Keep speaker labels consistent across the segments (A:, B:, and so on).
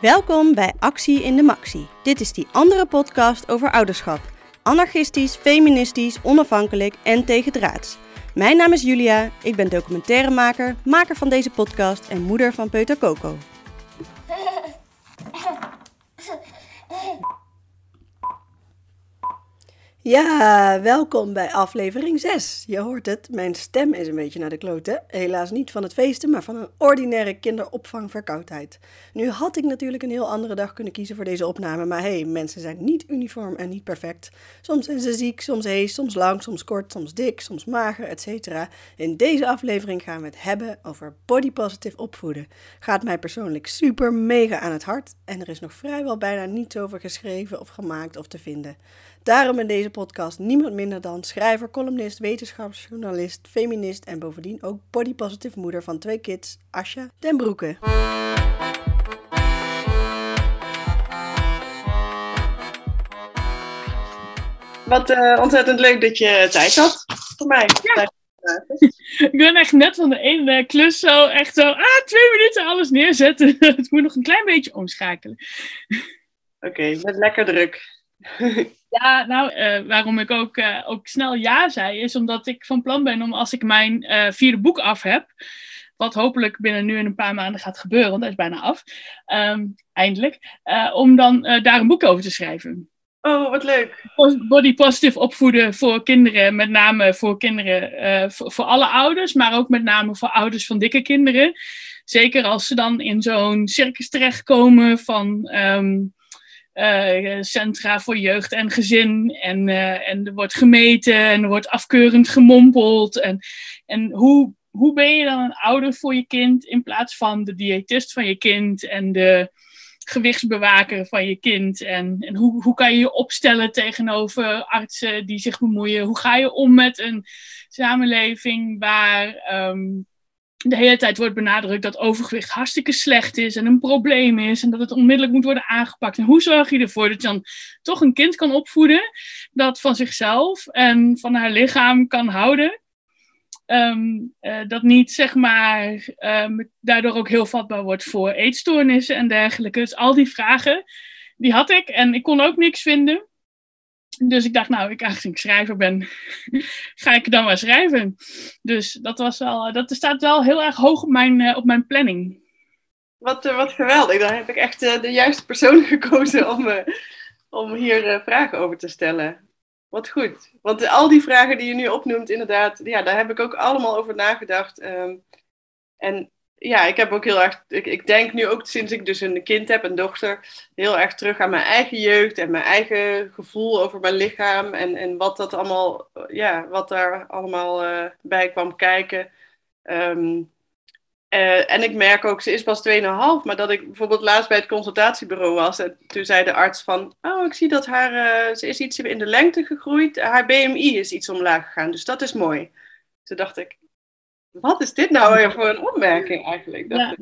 A: Welkom bij Actie in de Maxi. Dit is die andere podcast over ouderschap. Anarchistisch, feministisch, onafhankelijk en tegendraads. Mijn naam is Julia, ik ben documentairemaker, maker van deze podcast en moeder van Peuter Coco. Ja, welkom bij aflevering 6. Je hoort het, mijn stem is een beetje naar de kloten. Helaas niet van het feesten, maar van een ordinaire kinderopvangverkoudheid. Nu had ik natuurlijk een heel andere dag kunnen kiezen voor deze opname, maar hey, mensen zijn niet uniform en niet perfect. Soms zijn ze ziek, soms hees, soms lang, soms kort, soms dik, soms mager, etc. In deze aflevering gaan we het hebben over body positive opvoeden. Gaat mij persoonlijk super mega aan het hart en er is nog vrijwel bijna niets over geschreven of gemaakt of te vinden. Daarom in deze podcast niemand minder dan schrijver, columnist, wetenschapsjournalist, feminist en bovendien ook body positive moeder van twee kids, Asja den Broeke.
B: Wat uh, ontzettend leuk dat je tijd had voor mij.
C: Ja. Ik ben echt net van de ene klus zo echt zo, ah, twee minuten alles neerzetten. Het moet nog een klein beetje omschakelen.
B: Oké, met lekker druk.
C: Ja, nou, uh, waarom ik ook, uh, ook snel ja zei, is omdat ik van plan ben om als ik mijn uh, vierde boek af heb, wat hopelijk binnen nu en een paar maanden gaat gebeuren, want dat is bijna af, um, eindelijk, om dan daar een boek over te schrijven.
B: Oh, wat leuk.
C: Body positive opvoeden voor kinderen, met name voor kinderen, voor, voor, alle ouders, maar ook met name voor ouders van dikke kinderen. Zeker als ze dan in zo'n circus terechtkomen van... Um, uh, centra voor jeugd en gezin. En, uh, en er wordt gemeten en er wordt afkeurend gemompeld. En, en hoe, hoe ben je dan een ouder voor je kind in plaats van de diëtist van je kind en de gewichtsbewaker van je kind? En, en hoe, hoe kan je je opstellen tegenover artsen die zich bemoeien? Hoe ga je om met een samenleving waar. Um, de hele tijd wordt benadrukt dat overgewicht hartstikke slecht is en een probleem is en dat het onmiddellijk moet worden aangepakt. En hoe zorg je ervoor dat je dan toch een kind kan opvoeden dat van zichzelf en van haar lichaam kan houden? Um, uh, dat niet, zeg maar, um, daardoor ook heel vatbaar wordt voor eetstoornissen en dergelijke. Dus al die vragen, die had ik en ik kon ook niks vinden. Dus ik dacht, nou, ik eigenlijk schrijver ben, ga ik dan maar schrijven. Dus dat was wel, dat staat wel heel erg hoog op mijn, uh, op mijn planning.
B: Wat, uh, wat geweldig, dan heb ik echt de juiste persoon gekozen om, om hier vragen over te stellen. Wat goed, want al die vragen die je nu opnoemt, inderdaad, ja, daar heb ik ook allemaal over nagedacht. Um, en ja, ik heb ook heel erg. Ik, ik, denk nu ook sinds ik dus een kind heb, een dochter, heel erg terug aan mijn eigen jeugd en mijn eigen gevoel over mijn lichaam. En, en wat dat allemaal, ja, wat daar allemaal uh, bij kwam kijken. Um, uh, en ik merk ook, ze is pas 2,5, maar dat ik bijvoorbeeld laatst bij het consultatiebureau was. En toen zei de arts van, oh, ik zie dat haar, uh, ze is iets in de lengte gegroeid. Haar BMI is iets omlaag gegaan, dus dat is mooi. Toen dacht ik, wat is dit nou weer voor een opmerking eigenlijk? Dat ja.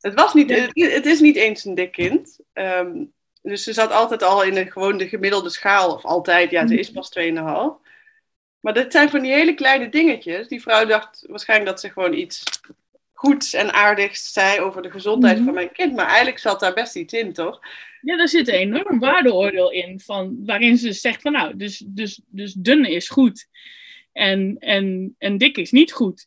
B: het, was niet, het, het, is niet eens een dik kind. Um, dus ze zat altijd al in een, gewoon de gemiddelde schaal. Of altijd, ja, ze is pas 2,5. Maar dat zijn van die hele kleine dingetjes. Die vrouw dacht waarschijnlijk dat ze gewoon iets goeds en aardigs zei over de gezondheid mm -hmm. van mijn kind. Maar eigenlijk zat daar best iets in, toch?
C: Ja, daar zit een enorm waardeoordeel in. Van, waarin ze zegt van nou, dus, dus, dus dun is goed. En, en, en dik is niet goed.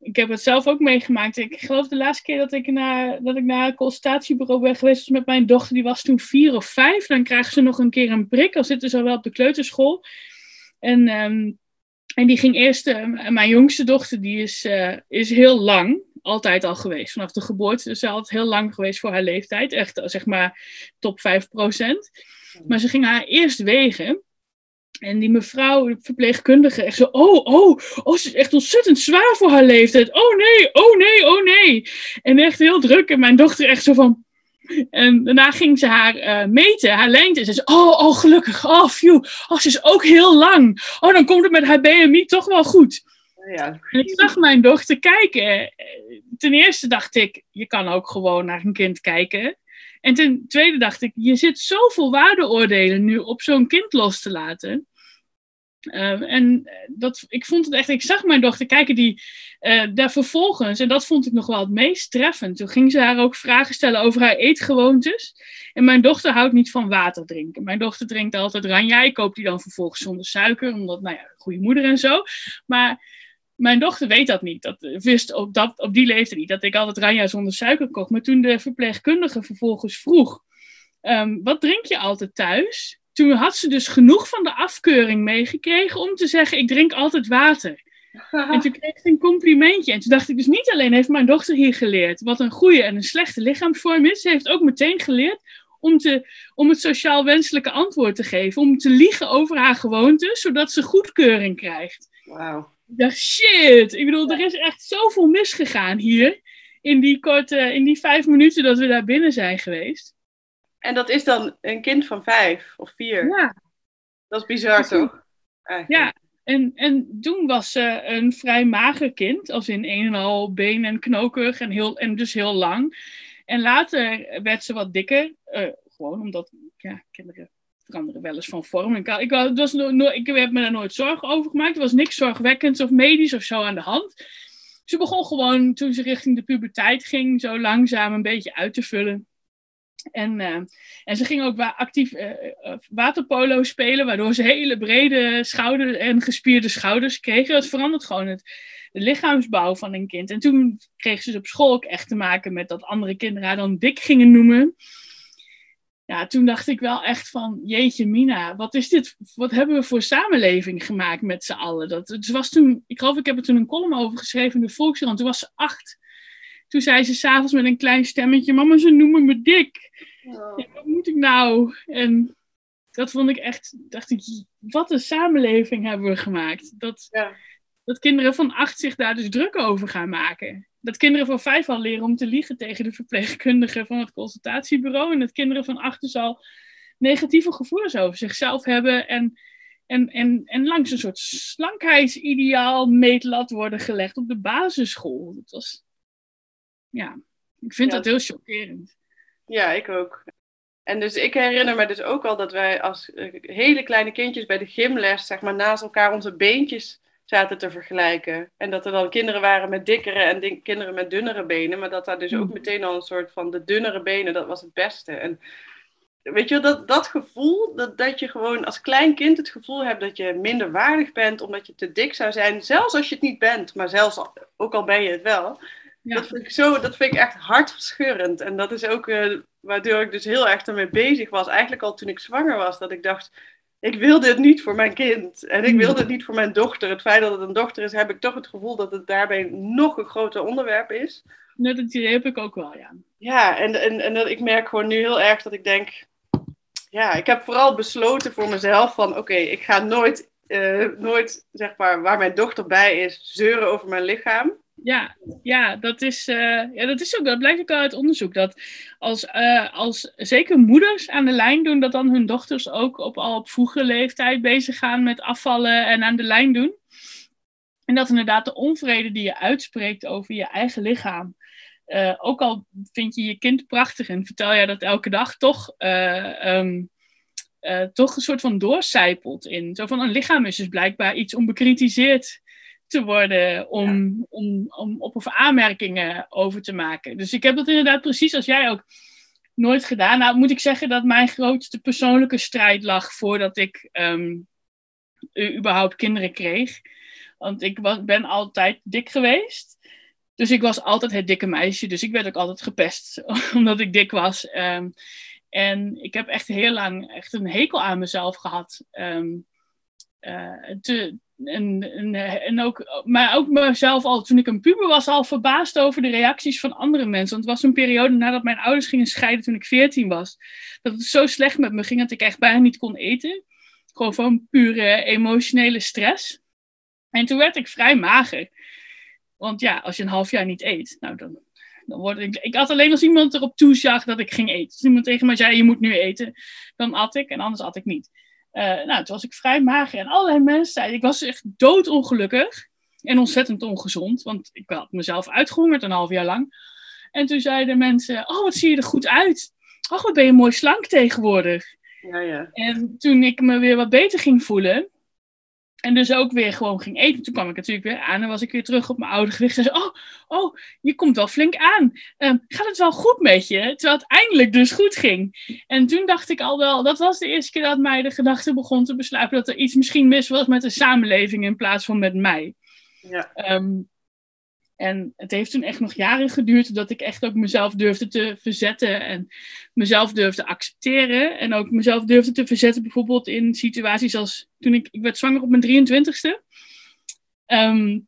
C: Ik heb het zelf ook meegemaakt. Ik geloof de laatste keer dat ik naar, dat ik naar een consultatiebureau ben geweest met mijn dochter. Die was toen vier of vijf. Dan krijgen ze nog een keer een prik. Al zitten ze wel op de kleuterschool. En, um, en die ging eerst... Uh, mijn jongste dochter die is, uh, is heel lang. Altijd al geweest. Vanaf de geboorte. Dus ze altijd heel lang geweest voor haar leeftijd. Echt zeg maar top 5 procent. Maar ze ging haar eerst wegen. En die mevrouw, de verpleegkundige, echt zo, oh, oh, oh, ze is echt ontzettend zwaar voor haar leeftijd. Oh nee, oh nee, oh nee. En echt heel druk. En mijn dochter echt zo van... En daarna ging ze haar uh, meten, haar lengte. En ze zei, oh, oh, gelukkig, oh, phew. Oh, ze is ook heel lang. Oh, dan komt het met haar BMI toch wel goed.
B: Ja.
C: En ik zag mijn dochter kijken. Ten eerste dacht ik, je kan ook gewoon naar een kind kijken. En ten tweede dacht ik, je zit zoveel waardeoordelen nu op zo'n kind los te laten. Ehm, en dat, ik vond het echt, ik zag mijn dochter kijken die uh, daar vervolgens, en dat vond ik nog wel het meest treffend. Toen ging ze haar ook vragen stellen over haar eetgewoontes. En mijn dochter houdt niet van water drinken. Mijn dochter drinkt altijd ranja. Ik koop die dan vervolgens zonder suiker, omdat, nou ja, goede moeder en zo. Maar mijn dochter weet dat niet. Dat wist op, dat, op die leeftijd niet, dat ik altijd ranja zonder suiker kocht. Maar toen de verpleegkundige vervolgens vroeg, um, wat drink je altijd thuis? Toen had ze dus genoeg van de afkeuring meegekregen om te zeggen, ik drink altijd water. En toen kreeg een complimentje. En toen dacht ik dus niet alleen heeft mijn dochter hier geleerd wat een goede en een slechte lichaamsvorm is. Ze heeft ook meteen geleerd om, te, om het sociaal wenselijke antwoord te geven. Om te liegen over haar gewoontes, zodat ze goedkeuring krijgt.
B: Wauw.
C: Ik dacht, shit. Ik bedoel, er is echt zoveel misgegaan hier. In die korte, in die vijf minuten dat we daar binnen zijn geweest.
B: En dat is dan een kind van vijf of vier.
C: Ja.
B: Dat is bizar, toch?
C: Ja, en, en toen was ze een vrij mager kind, als in een en al been en knokig en, heel, en dus heel lang. En later werd ze wat dikker, uh, gewoon omdat ja, kinderen veranderen wel eens van vorm. Ik, ik, was ik heb me daar nooit zorgen over gemaakt. Er was niks zorgwekkends of medisch of zo aan de hand. Ze begon gewoon, toen ze richting de puberteit ging, zo langzaam een beetje uit te vullen. En, uh, en ze ging ook actief uh, waterpolo spelen, waardoor ze hele brede schouders en gespierde schouders kregen. Dat verandert gewoon het, de lichaamsbouw van een kind. En toen kreeg ze op school ook echt te maken met dat andere kinderen haar dan dik gingen noemen. Ja, toen dacht ik wel echt van, jeetje Mina, wat is dit, wat hebben we voor samenleving gemaakt met z'n allen? Dat, het was toen, ik geloof ik heb er toen een column over geschreven in de Volkskrant, toen was ze acht. Toen zei ze s'avonds met een klein stemmetje: Mama, ze noemen me dik. Oh. wat moet ik nou? En dat vond ik echt, dacht ik, wat een samenleving hebben we gemaakt. Dat,
B: ja.
C: Dat kinderen van acht zich daar dus druk over gaan maken. Dat kinderen van vijf al leren om te liegen tegen de verpleegkundige van het consultatiebureau. En dat kinderen van acht dus al negatieve gevoelens over zichzelf hebben. En, en, en, en langs een soort slankheidsideaal meetlat worden gelegd op de basisschool. Dat was ja, ik vind dat heel chockerend.
B: Ja, ik ook. En dus ik herinner me dus ook al dat wij als eh, hele kleine kindjes bij de gymles, zeg maar, naast elkaar onze beentjes zaten te vergelijken. En dat er dan kinderen waren met dikkere en kinderen met dunnere benen. Maar dat daar dus ook mm. meteen al een soort van de dunnere benen, dat was het beste. En weet je, dat, dat gevoel, dat, dat je gewoon als klein kind het gevoel hebt dat je minder waardig bent omdat je te dik zou zijn. Zelfs als je het niet bent, maar zelfs ook al ben je het wel. Dat, vind ik zo, dat vind ik echt hartverscheurend. En dat is ook uh, waardoor ik dus heel erg ermee bezig was. Eigenlijk al toen ik zwanger was. Dat ik dacht, ik wil dit niet voor mijn kind. En ik wil hmm. dit niet voor mijn dochter. Het feit dat het een dochter is, heb ik toch het gevoel dat het daarbij nog een groter onderwerp is.
C: Nee, dat heb ik ook wel, ja.
B: Ja, en, en, en dat, ik merk gewoon nu heel erg dat ik denk... Ja, ik heb vooral besloten voor mezelf van... Oké, ik ga nooit, uh, nooit, zeg maar, waar mijn dochter bij is, zeuren over mijn lichaam.
C: Ja, ja, dat is, uh, ja, dat is ook, dat blijkt ook uit onderzoek. Dat als, uh, als zeker moeders aan de lijn doen, dat dan hun dochters ook op, al op vroege leeftijd bezig gaan met afvallen en aan de lijn doen. En dat inderdaad de onvrede die je uitspreekt over je eigen lichaam, uh, ook al vind je je kind prachtig en vertel jij dat elke dag, toch, um, toch een soort van doorcijpelt in. Zo van een lichaam is dus blijkbaar iets onbekritiseerd te worden om, om, om op of aanmerkingen over te maken. Dus ik heb dat inderdaad precies als jij ook nooit gedaan. Nou moet ik zeggen dat mijn grootste persoonlijke strijd lag voordat ik um, überhaupt kinderen kreeg. Want ik was, ben altijd dik geweest. Dus ik was altijd het dikke meisje. Dus ik werd ook altijd gepest omdat ik dik was. Um, en ik heb echt heel lang echt een hekel aan mezelf gehad. Um, uh, te, en, en, ook, maar ook mezelf al, toen ik een puber was, al verbaasd over de reacties van andere mensen. Want het was een periode nadat mijn ouders gingen scheiden toen ik 14 was. Dat het zo slecht met me ging dat ik echt bijna niet kon eten. Gewoon van pure emotionele stress. En toen werd ik vrij mager. Want ja, als je een half jaar niet eet, nou dan, dan word ik... Ik had alleen als iemand erop toezag dat ik ging eten. Als iemand tegen mij zei, je moet nu eten, dan at ik en anders at ik niet. Uh, nou, toen was ik vrij mager en allerlei mensen zeiden, ik was echt doodongelukkig en ontzettend ongezond, want ik had mezelf uitgehongerd een half jaar lang. En toen zeiden mensen, oh wat zie je er goed uit. Oh wat ben je mooi slank tegenwoordig.
B: Ja, ja.
C: En toen ik me weer wat beter ging voelen, En dus ook weer gewoon ging eten. Toen kwam ik natuurlijk weer aan en was ik weer terug op mijn oude gewicht. En zei oh, oh, je komt wel flink aan. Um, gaat het wel goed met je? Terwijl het eindelijk dus goed ging. En toen dacht ik al wel, dat was de eerste keer dat mij de gedachte begon te besluiten dat er iets misschien mis was met de samenleving in plaats van met mij.
B: Ja.
C: Um, en het heeft toen echt nog jaren geduurd dat ik echt ook mezelf durfde te verzetten en mezelf durfde accepteren. En ook mezelf durfde te verzetten bijvoorbeeld in situaties als toen ik, ik werd zwanger op mijn 23ste. Um, ehm,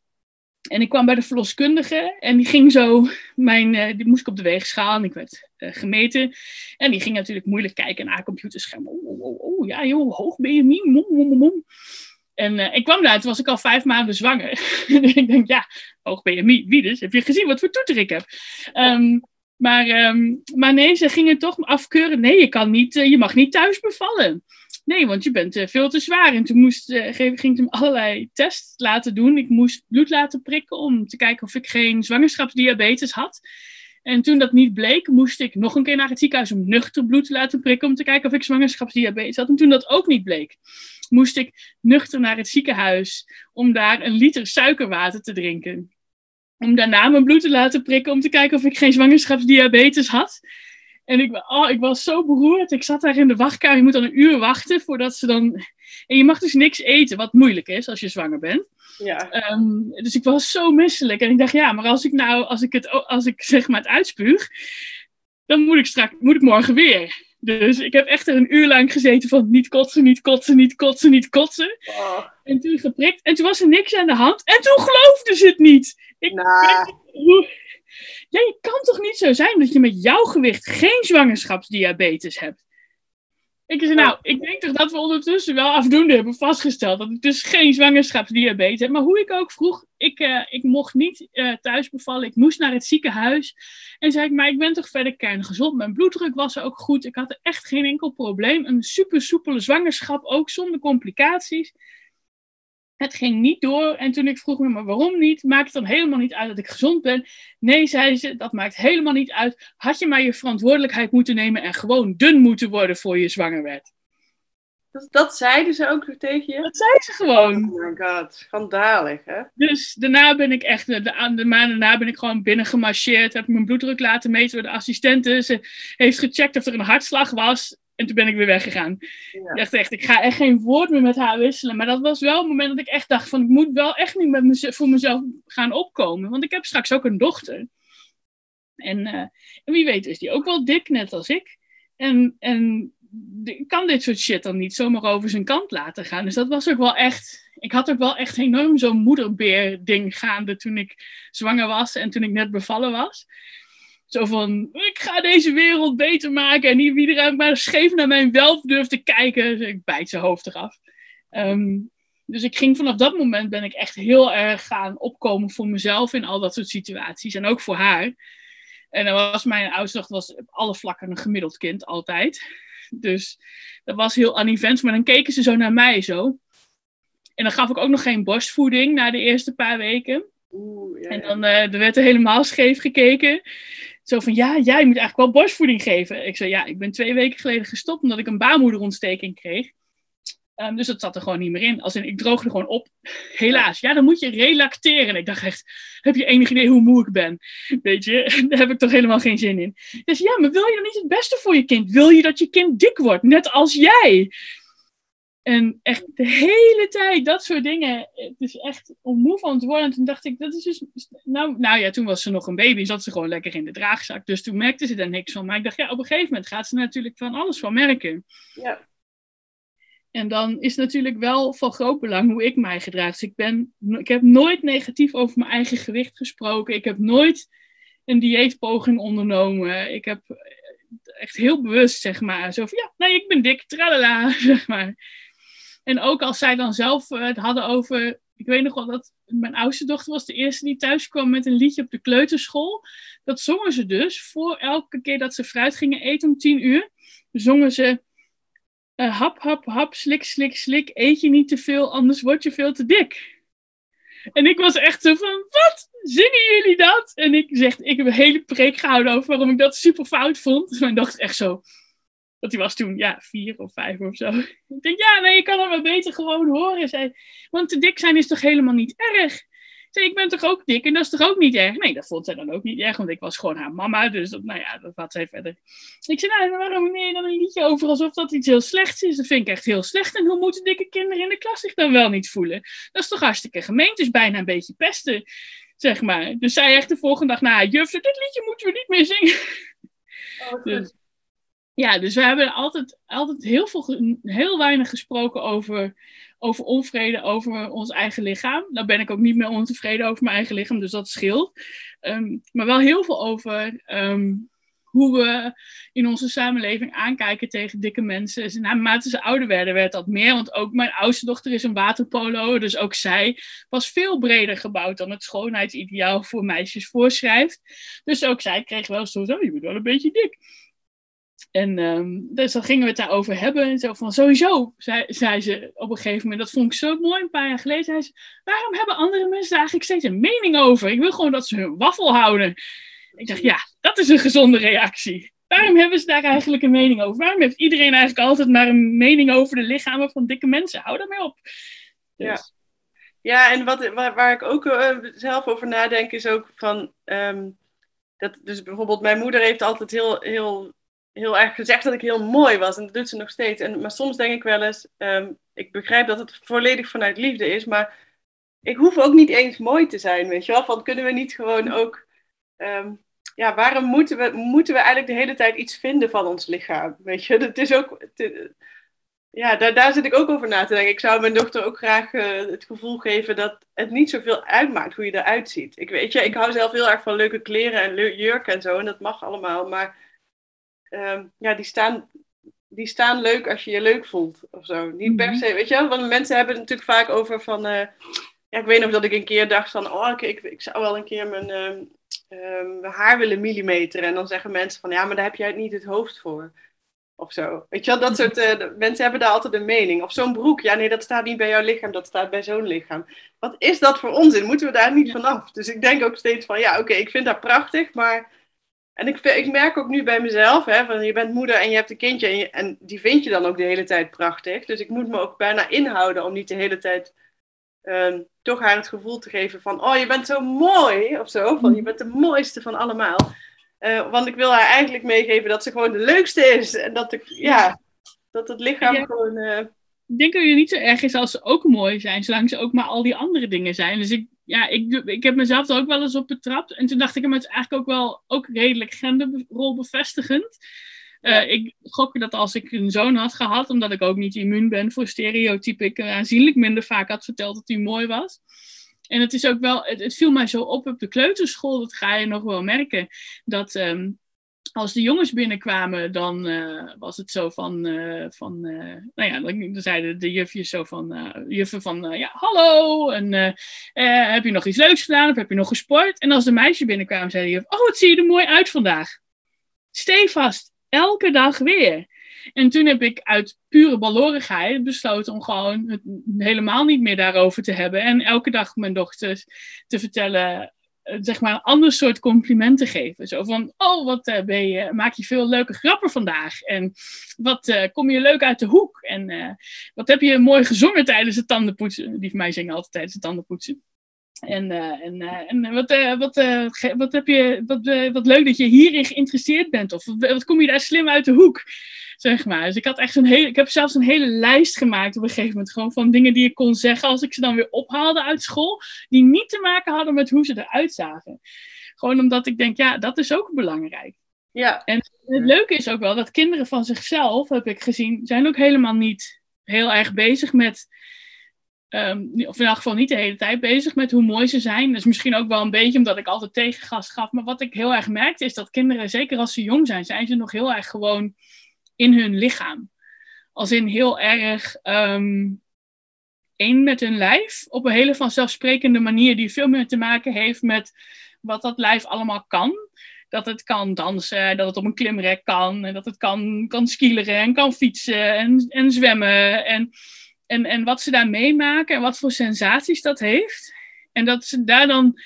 C: en ik kwam bij de verloskundige en die ging zo, mijn, uh, die moest ik op de weegschaal en ik werd uh, gemeten. En die ging natuurlijk moeilijk kijken naar haar computerscherm. Oh, oh, oh, ja joh, hoog BMI, mom, mom, mom. En uh, ik kwam daar, toen was ik al vijf maanden zwanger. ik denk, ja, hoog BMI, wie dus? Heb je gezien wat voor toeter ik heb? Um, maar, um, maar nee, ze gingen toch afkeuren. Nee, je, kan niet, uh, je mag niet thuis bevallen. Nee, want je bent uh, veel te zwaar. En toen moest, ging ik hem allerlei tests laten doen. Ik moest bloed laten prikken om te kijken of ik geen zwangerschapsdiabetes had. En toen dat niet bleek, moest ik nog een keer naar het ziekenhuis om nuchter bloed te laten prikken om te kijken of ik zwangerschapsdiabetes had. En toen dat ook niet bleek, moest ik nuchter naar het ziekenhuis om daar een liter suikerwater te drinken. Om daarna mijn bloed te laten prikken om te kijken of ik geen zwangerschapsdiabetes had. En ik, oh, ik was zo beroerd. Ik zat daar in de wachtkamer. Je moet dan een uur wachten voordat ze dan. En je mag dus niks eten, wat moeilijk is als je zwanger bent.
B: Ja.
C: Um, dus ik was zo misselijk. En ik dacht, ja, maar als ik nou, als ik het, als ik zeg maar het uitspuug, dan moet ik straks, moet ik morgen weer. Dus ik heb echt een uur lang gezeten van niet kotsen, niet kotsen, niet kotsen, niet kotsen.
B: Oh.
C: En toen geprikt. En toen was er niks aan de hand. En toen geloofde ze het niet. Ik
B: Nah.
C: Ja, je kan toch niet zo zijn dat je met jouw gewicht geen zwangerschapsdiabetes hebt? Ik zei, nou, ik denk toch dat we ondertussen wel afdoende hebben vastgesteld dat ik dus geen zwangerschapsdiabetes heb. Maar hoe ik ook vroeg, ik, uh, ik mocht niet uh, thuis bevallen. Ik moest naar het ziekenhuis. En zei ik, maar ik ben toch verder kerngezond. Mijn bloeddruk was ook goed. Ik had echt geen enkel probleem. Een super soepele zwangerschap, ook zonder complicaties. Het ging niet door. En toen ik vroeg me, maar waarom niet? Maakt het dan helemaal niet uit dat ik gezond ben? Nee, zei ze, dat maakt helemaal niet uit. Had je maar je verantwoordelijkheid moeten nemen en gewoon dun moeten worden voor je zwanger werd.
B: Dat, dat zeiden ze ook tegen je?
C: Dat zei ze gewoon.
B: Oh my god, schandalig hè?
C: Dus daarna ben ik echt, de, de, de maand daarna ben ik gewoon binnen gemarcheerd. Heb ik mijn bloeddruk laten meten door de assistente. Ze heeft gecheckt of er een hartslag was. En toen ben ik weer weggegaan.
B: Ja.
C: Ik dacht echt, ik ga echt geen woord meer met haar wisselen. Maar dat was wel het moment dat ik echt dacht van, ik moet wel echt niet met mez- voor mezelf gaan opkomen. Want ik heb straks ook een dochter. En, uh, en wie weet is die ook wel dik, net als ik. En, en ik kan dit soort shit dan niet zomaar over zijn kant laten gaan. Dus dat was ook wel echt, ik had ook wel echt enorm zo'n moederbeer ding gaande toen ik zwanger was en toen ik net bevallen was. Zo van, ik ga deze wereld beter maken. En er maar scheef naar mijn welf durft te kijken. Dus ik bijt zijn hoofd eraf. Um, dus ik ging vanaf dat moment ben ik echt heel erg gaan opkomen voor mezelf in al dat soort situaties. En ook voor haar. En dan was mijn oudste was op alle vlakken een gemiddeld kind, altijd. Dus dat was heel aan events. Maar dan keken ze zo naar mij zo. En dan gaf ik ook nog geen borstvoeding na de eerste paar weken.
B: Oeh, ja,
C: En dan uh, er werd er helemaal scheef gekeken. Zo van, ja, jij moet eigenlijk wel borstvoeding geven. Ik zei, ja, ik ben twee weken geleden gestopt omdat ik een baarmoederontsteking kreeg. Um, dus dat zat er gewoon niet meer in. Als in, ik droogde gewoon op. Helaas. Ja, dan moet je relacteren. En ik dacht echt, heb je enig idee hoe moe ik ben? Weet je, daar heb ik toch helemaal geen zin in. Dus ja, maar wil je dan niet het beste voor je kind? Wil je dat je kind dik wordt, net als jij? En echt de hele tijd dat soort dingen. Het is echt om moe van te worden. En toen dacht ik, dat is dus. Nou, nou ja, toen was ze nog een baby, zat ze gewoon lekker in de draagzak. Dus toen merkte ze er niks van. Maar ik dacht, ja, op een gegeven moment gaat ze natuurlijk van alles van merken.
B: Ja.
C: En dan is natuurlijk wel van groot belang hoe ik mij gedraag. Dus ik, ben, ik heb nooit negatief over mijn eigen gewicht gesproken. Ik heb nooit een dieetpoging ondernomen. Ik heb echt heel bewust, zeg maar, zo van ja, nee, ik ben dik, tralala, zeg maar. En ook als zij dan zelf uh, het hadden over. Ik weet nog wel dat mijn oudste dochter was de eerste die thuis kwam met een liedje op de kleuterschool. Dat zongen ze dus voor elke keer dat ze fruit gingen eten om tien uur. Zongen ze. Uh, hap, hap, hap, slik, slik, slik. Eet je niet te veel, anders word je veel te dik. En ik was echt zo van, wat? Zingen jullie dat? En ik zeg, ik heb een hele preek gehouden over waarom ik dat super fout vond. Dus mijn dochter echt zo, Want die was toen, ja, vier of vijf of zo. Ik denk, ja, nee, je kan het maar beter gewoon horen. Zei, want te dik zijn is toch helemaal niet erg? Zei, ik ben toch ook dik en dat is toch ook niet erg? Nee, dat vond zij dan ook niet erg, want ik was gewoon haar mama. Dus dat, nou ja, dat had zij verder. Ik zei, nou, waarom neem je dan een liedje over alsof dat iets heel slechts is? Dat vind ik echt heel slecht. En hoe moeten dikke kinderen in de klas zich dan wel niet voelen? Dat is toch hartstikke gemeen? Is bijna een beetje pesten, zeg maar. Dus zij echt de volgende dag, nou, juf, dit liedje moeten we niet meer zingen.
B: Oh,
C: Dus, ja, dus we hebben altijd, altijd heel, veel, heel weinig gesproken over, over onvrede, over ons eigen lichaam. Daar ben ik ook niet meer ontevreden over mijn eigen lichaam, dus dat scheelt. Ehm, maar wel heel veel over ehm, hoe we in onze samenleving aankijken tegen dikke mensen. Dus naarmate ze ouder werden, werd dat meer. Want ook mijn oudste dochter is een waterpolo, dus ook zij was veel breder gebouwd dan het schoonheidsideaal voor meisjes voorschrijft. Dus ook zij kreeg wel zo, zo je bent wel een beetje dik. En ehm, dus dan gingen we het daarover hebben. En zo van sowieso, zei, zei ze op een gegeven moment. Dat vond ik zo mooi, een paar jaar geleden. Zei ze, waarom hebben andere mensen daar eigenlijk steeds een mening over? Ik wil gewoon dat ze hun waffel houden. Ik dacht, ja, dat is een gezonde reactie. Waarom hebben ze daar eigenlijk een mening over? Waarom heeft iedereen eigenlijk altijd maar een mening over de lichamen van dikke mensen? Hou daarmee op. Dus,
B: Ja. Ja, en wat, waar, waar ik ook eh, zelf over nadenk is ook van... ehm, dat, dus bijvoorbeeld mijn moeder heeft altijd heel, heel, heel erg gezegd dat ik heel mooi was. En dat doet ze nog steeds. En, maar soms denk ik wel eens... ehm, ik begrijp dat het volledig vanuit liefde is, maar... Ik hoef ook niet eens mooi te zijn, weet je wel? Van kunnen we niet gewoon ook... ehm, ja, waarom moeten we, moeten we eigenlijk de hele tijd iets vinden van ons lichaam? Weet je, het is ook... ja, daar, daar zit ik ook over na te denken. Ik zou mijn dochter ook graag eh, het gevoel geven dat het niet zoveel uitmaakt hoe je eruit ziet. Ik weet je, ik hou zelf heel erg van leuke kleren en jurken en zo. En dat mag allemaal. Maar ehm, ja, die staan, die staan leuk als je je leuk voelt of zo. Niet per
C: Mhm.
B: se, weet je wel? Want mensen hebben het natuurlijk vaak over van... eh, ja, ik weet nog dat ik een keer dacht van... Oh, ik, ik, ik zou wel een keer mijn, ehm, ehm, mijn haar willen millimeteren. En dan zeggen mensen van... Ja, maar daar heb jij niet het hoofd voor. Of zo. Weet je wel, dat soort eh, mensen hebben daar altijd een mening. Of zo'n broek, ja nee, dat staat niet bij jouw lichaam, dat staat bij zo'n lichaam. Wat is dat voor onzin? Moeten we daar niet vanaf? Dus ik denk ook steeds van, ja oké, ik vind dat prachtig, maar... En ik, ik merk ook nu bij mezelf, hè, van je bent moeder en je hebt een kindje en, je- en die vind je dan ook de hele tijd prachtig. Dus ik moet me ook bijna inhouden om niet de hele tijd ehm, toch haar het gevoel te geven van, oh je bent zo mooi, of zo. Van je bent de mooiste van allemaal. Eh, want ik wil haar eigenlijk meegeven dat ze gewoon de leukste is. En dat, ik, ja, dat het lichaam
C: Ja.
B: gewoon... eh,
C: Ik denk dat het niet zo erg is als ze ook mooi zijn, zolang ze ook maar al die andere dingen zijn. Dus ik, ja, ik, ik heb mezelf er ook wel eens op betrapt. En toen dacht ik, maar het is eigenlijk ook wel ook redelijk genderrolbevestigend. Eh, ik gok dat als ik een zoon had gehad, omdat ik ook niet immuun ben voor stereotypen, ik aanzienlijk minder vaak had verteld dat hij mooi was. En het is ook wel, het, het viel mij zo op op de kleuterschool, dat ga je nog wel merken, dat ehm, als de jongens binnenkwamen, dan eh, was het zo van, eh, van eh, nou ja, dan, zeiden de jufjes zo van, juffen van, ja, hallo, en heb je nog iets leuks gedaan of heb je nog gesport? En als de meisjes binnenkwamen, zei de juf, oh, wat zie je er mooi uit vandaag. Stevast, elke dag weer. En toen heb ik uit pure balorigheid besloten om gewoon het helemaal niet meer daarover te hebben. En elke dag mijn dochters te vertellen, zeg maar, een ander soort complimenten geven. Zo van, oh, wat eh, ben je, maak je veel leuke grappen vandaag. En wat eh, kom je leuk uit de hoek. En eh, wat heb je mooi gezongen tijdens het tandenpoetsen. Die van mij zingen altijd tijdens het tandenpoetsen. En, eh, en, eh, en wat, eh, wat, wat, heb je, wat, wat leuk dat je hierin geïnteresseerd bent. Of wat, wat kom je daar slim uit de hoek. Zeg maar. Dus ik had echt een hele, ik heb zelfs een hele lijst gemaakt op een gegeven moment. Gewoon van dingen die ik kon zeggen als ik ze dan weer ophaalde uit school. Die niet te maken hadden met hoe ze eruit zagen. Gewoon omdat ik denk, ja, dat is ook belangrijk.
B: ja,
C: En het leuke is ook wel dat kinderen van zichzelf, heb ik gezien, zijn ook helemaal niet heel erg bezig met, ehm, of in elk geval niet de hele tijd bezig met hoe mooi ze zijn. Dus misschien ook wel een beetje omdat ik altijd tegengas gaf. Maar wat ik heel erg merkte is dat kinderen, zeker als ze jong zijn, zijn ze nog heel erg gewoon in hun lichaam. Als in heel erg ehm, één met hun lijf. Op een hele vanzelfsprekende manier die veel meer te maken heeft met wat dat lijf allemaal kan dat het kan dansen, dat het op een klimrek kan, en dat het kan, kan skileren en kan fietsen en, en zwemmen. En, en, en wat ze daar meemaken en wat voor sensaties dat heeft. En dat ze daar dan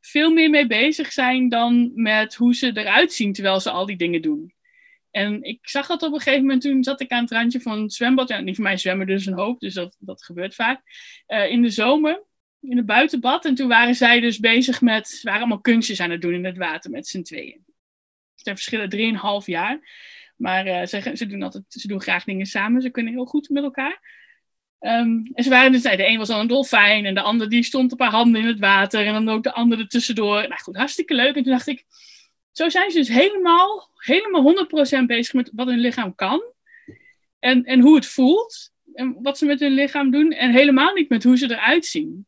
C: veel meer mee bezig zijn dan met hoe ze eruit zien terwijl ze al die dingen doen. En ik zag dat op een gegeven moment, toen zat ik aan het randje van het zwembad. Ja, niet voor mij zwemmen dus een hoop, dus dat, dat gebeurt vaak. Uh, in de zomer, in het buitenbad. En toen waren zij dus bezig met, waren allemaal kunstjes aan het doen in het water met z'n tweeën. Ze verschillen drieënhalf jaar. Maar uh, ze, ze, doen altijd, ze doen graag dingen samen, ze kunnen heel goed met elkaar. Um, en ze waren dus, de een was dan een dolfijn en de ander die stond op haar handen in het water en dan ook de ander ertussendoor. Nou goed, hartstikke leuk. En toen dacht ik, zo zijn ze dus helemaal, helemaal 100% bezig met wat hun lichaam kan. En, en hoe het voelt. En wat ze met hun lichaam doen. En helemaal niet met hoe ze eruit zien.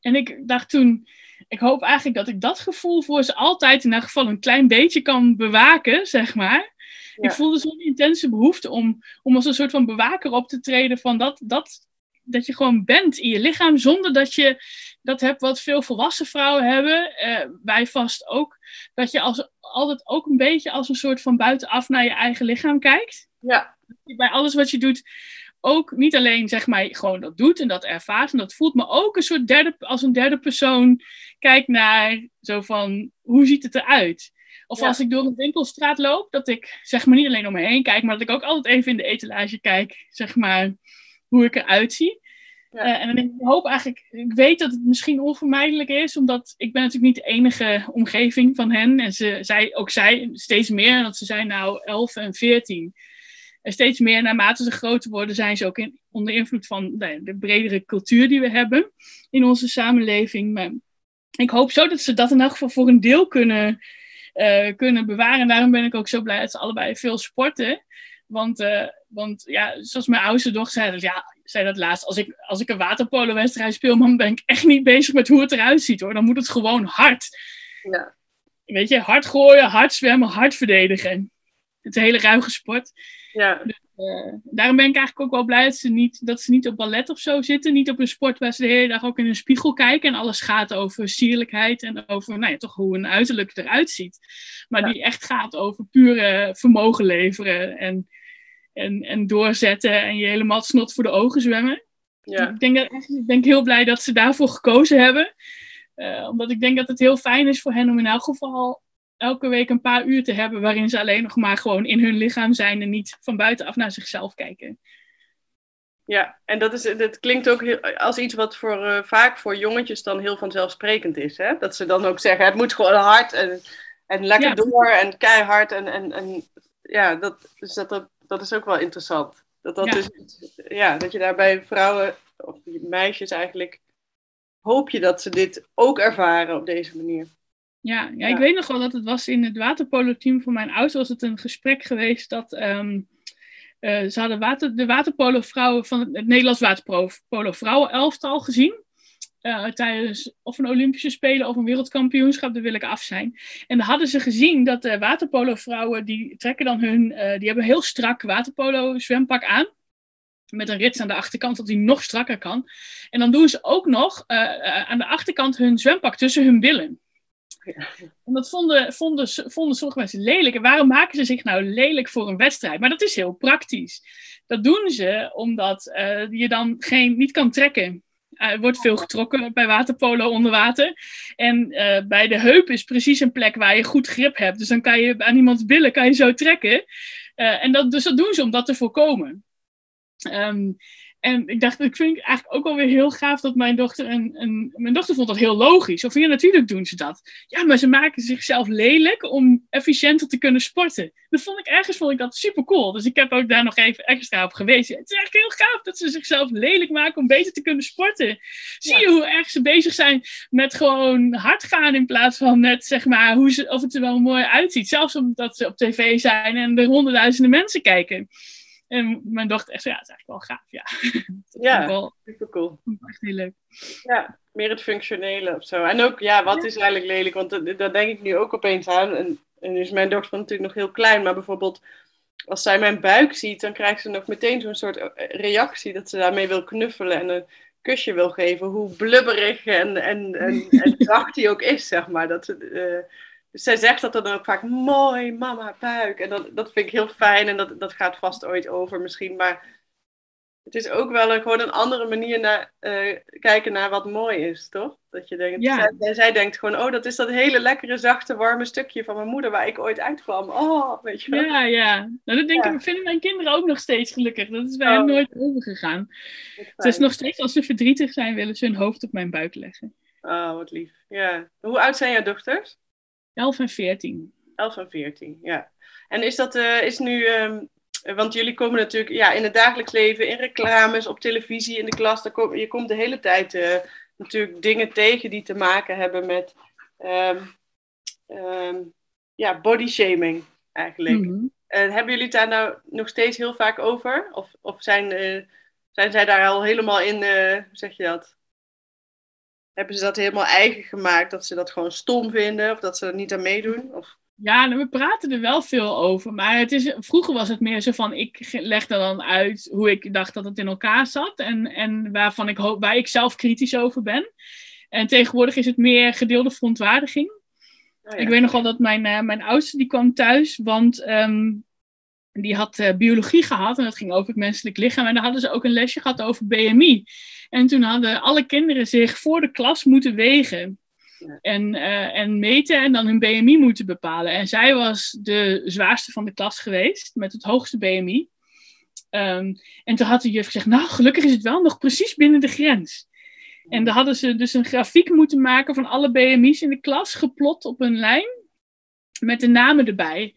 C: En ik dacht toen, ik hoop eigenlijk dat ik dat gevoel voor ze altijd in elk geval een klein beetje kan bewaken, zeg maar. Ik voelde zo'n intense behoefte om, om als een soort van bewaker op te treden van dat, dat, dat je gewoon bent in je lichaam zonder dat je dat hebt wat veel volwassen vrouwen hebben. Uh, wij vast ook. Dat je als, altijd ook een beetje als een soort van buitenaf naar je eigen lichaam kijkt.
B: Ja.
C: Bij alles wat je doet ook niet alleen zeg maar gewoon dat doet en dat ervaart en dat voelt, maar ook een soort derde, als een derde persoon kijkt naar zo van hoe ziet het eruit? Of als ik door een winkelstraat loop, dat ik zeg maar niet alleen om me heen kijk, maar dat ik ook altijd even in de etalage kijk, zeg maar hoe ik eruit zie. Ja. Uh, en ik hoop eigenlijk, ik weet dat het misschien onvermijdelijk is, omdat ik ben natuurlijk niet de enige omgeving van hen. En ze, zij, ook zij steeds meer, want ze zijn nou 11 en 14. En steeds meer, naarmate ze groter worden, zijn ze ook in, onder invloed van de, de, bredere cultuur die we hebben in onze samenleving. Maar ik hoop zo dat ze dat in elk geval voor een deel kunnen, uh, kunnen bewaren. En daarom ben ik ook zo blij dat ze allebei veel sporten. Want, uh, want ja, zoals mijn oudste dochter zei, dat, ja, zei dat laatst. Als ik, als ik een waterpolo-wedstrijd speel, dan ben ik echt niet bezig met hoe het eruit ziet hoor. Dan moet het gewoon hard.
B: Ja.
C: Weet je, hard gooien, hard zwemmen, hard verdedigen. Het is een hele ruige sport.
B: Ja.
C: Dus, uh, daarom ben ik eigenlijk ook wel blij dat ze, niet, dat ze niet op ballet of zo zitten. Niet op een sport waar ze de hele dag ook in een spiegel kijken. En alles gaat over sierlijkheid en over nou ja, toch hoe een uiterlijk eruit ziet. Maar die echt gaat over pure vermogen leveren. En en, en doorzetten en je helemaal snot voor de ogen zwemmen.
B: Ja.
C: Ik, denk dat, ik ben heel blij dat ze daarvoor gekozen hebben. Uh, omdat ik denk dat het heel fijn is voor hen om in elk geval elke week een paar uur te hebben waarin ze alleen nog maar gewoon in hun lichaam zijn en niet van buitenaf naar zichzelf kijken.
B: Ja, en dat, is, dat klinkt ook heel, als iets wat voor, uh, vaak voor jongetjes dan heel vanzelfsprekend is. Hè? Dat ze dan ook zeggen, het moet gewoon hard en, en lekker
C: Ja.
B: door en keihard. En, en, en ja, dat, dus dat, dat, dat is ook wel interessant. Dat, dat,
C: Ja.
B: dus, ja, dat je daar bij vrouwen, of meisjes eigenlijk, hoop je dat ze dit ook ervaren op deze manier.
C: Ja, ja, ik weet nog wel dat het was in het waterpolo-team van mijn ouders was het een gesprek geweest dat ehm, eh, ze hadden water, de waterpolo-vrouwen van het, het Nederlands waterpolo-vrouwen-elftal gezien. eh, tijdens of een Olympische Spelen of een wereldkampioenschap, daar wil ik af zijn. En dan hadden ze gezien dat de waterpolo-vrouwen, die trekken dan hun, eh, die hebben een heel strak waterpolo-zwempak aan. Met een rits aan de achterkant, dat die nog strakker kan. En dan doen ze ook nog aan de achterkant hun zwempak tussen hun billen. En dat vonden, vonden, vonden sommige mensen lelijk. En waarom maken ze zich nou lelijk voor een wedstrijd? Maar dat is heel praktisch. Dat doen ze omdat eh, je dan geen, niet kan trekken. Eh, Er wordt veel getrokken bij waterpolo onder water. En eh, bij de heup is precies een plek waar je goed grip hebt. Dus dan kan je aan iemands billen kan je zo trekken. En dat, dus dat doen ze om dat te voorkomen. Ehm, en ik dacht, ik vind het eigenlijk ook wel weer heel gaaf dat mijn dochter een, een. Mijn dochter vond dat heel logisch. Of ja, natuurlijk doen ze dat. Ja, maar ze maken zichzelf lelijk om efficiënter te kunnen sporten. Dat vond ik ergens vond ik dat super cool. Dus ik heb ook daar nog even extra op gewezen. Het is echt heel gaaf dat ze zichzelf lelijk maken om beter te kunnen sporten. Zie je hoe erg ze bezig zijn met gewoon hard gaan in plaats van net zeg maar hoe ze, of het er wel mooi uitziet. Zelfs omdat ze op tv zijn en er honderdduizenden mensen kijken. En mijn dochter echt zo, ja, het is eigenlijk wel gaaf, ja.
B: Ja.
C: wel
B: Super cool.
C: echt heel leuk.
B: Ja, meer het functionele of zo. En ook, ja, wat is eigenlijk lelijk? Want daar denk ik nu ook opeens aan. En, en is mijn dochter natuurlijk nog heel klein, maar bijvoorbeeld als zij mijn buik ziet, dan krijgt ze nog meteen zo'n soort eh, reactie dat ze daarmee wil knuffelen en een kusje wil geven. Hoe blubberig en, en, en, en zacht die ook is, zeg maar. Dat, ze, eh, dus zij zegt dat dan ook vaak, mooi, mama, buik. En dat, dat vind ik heel fijn en dat, dat gaat vast ooit over misschien. Maar het is ook wel een, gewoon een andere manier naar eh, kijken naar wat mooi is, toch? Dat je denkt,
C: Ja.
B: zij, zij denkt gewoon, oh, dat is dat hele lekkere, zachte, warme stukje van mijn moeder waar ik ooit uitkwam. Oh, weet je wel.
C: Ja, ja. Nou, dat denk
B: Ja.
C: ik, vinden mijn kinderen ook nog steeds gelukkig. Dat is bij
B: Oh.
C: hen nooit overgegaan. Het is nog steeds, als ze verdrietig zijn, willen ze hun hoofd op mijn buik leggen.
B: Oh, wat lief. Ja. Hoe oud zijn jouw dochters?
C: 11 en 14.
B: 11 en 14, ja. En is dat eh, is nu, ehm, want jullie komen natuurlijk ja, in het dagelijks leven, in reclames, op televisie, in de klas, daar kom, je komt de hele tijd eh, natuurlijk dingen tegen die te maken hebben met ehm, ehm, ja, body shaming eigenlijk.
C: Mhm.
B: Eh, hebben jullie het daar nou nog steeds heel vaak over? Of, of zijn, zijn zij daar al helemaal in, hoe zeg je dat? Hebben ze dat helemaal eigen gemaakt? Dat ze dat gewoon stom vinden? Of dat ze er niet aan meedoen? Of...
C: Ja, nou, we praten er wel veel over. Maar het is, vroeger was het meer zo van, ik legde dan uit hoe ik dacht dat het in elkaar zat. En, en waarvan ik hoop, waar ik zelf kritisch over ben. En tegenwoordig is het meer gedeelde verontwaardiging.
B: Oh ja.
C: Ik weet nog wel dat mijn, eh, mijn oudste die kwam thuis, want ehm, die had eh, biologie gehad en dat ging over het menselijk lichaam. En daar hadden ze ook een lesje gehad over BMI. En toen hadden alle kinderen zich voor de klas moeten wegen. En, eh, en meten en dan hun BMI moeten bepalen. En zij was de zwaarste van de klas geweest, met het hoogste BMI. Ehm, en toen had de juf gezegd, nou gelukkig is het wel nog precies binnen de grens. En dan hadden ze dus een grafiek moeten maken van alle BMI's in de klas, geplot op een lijn, met de namen erbij.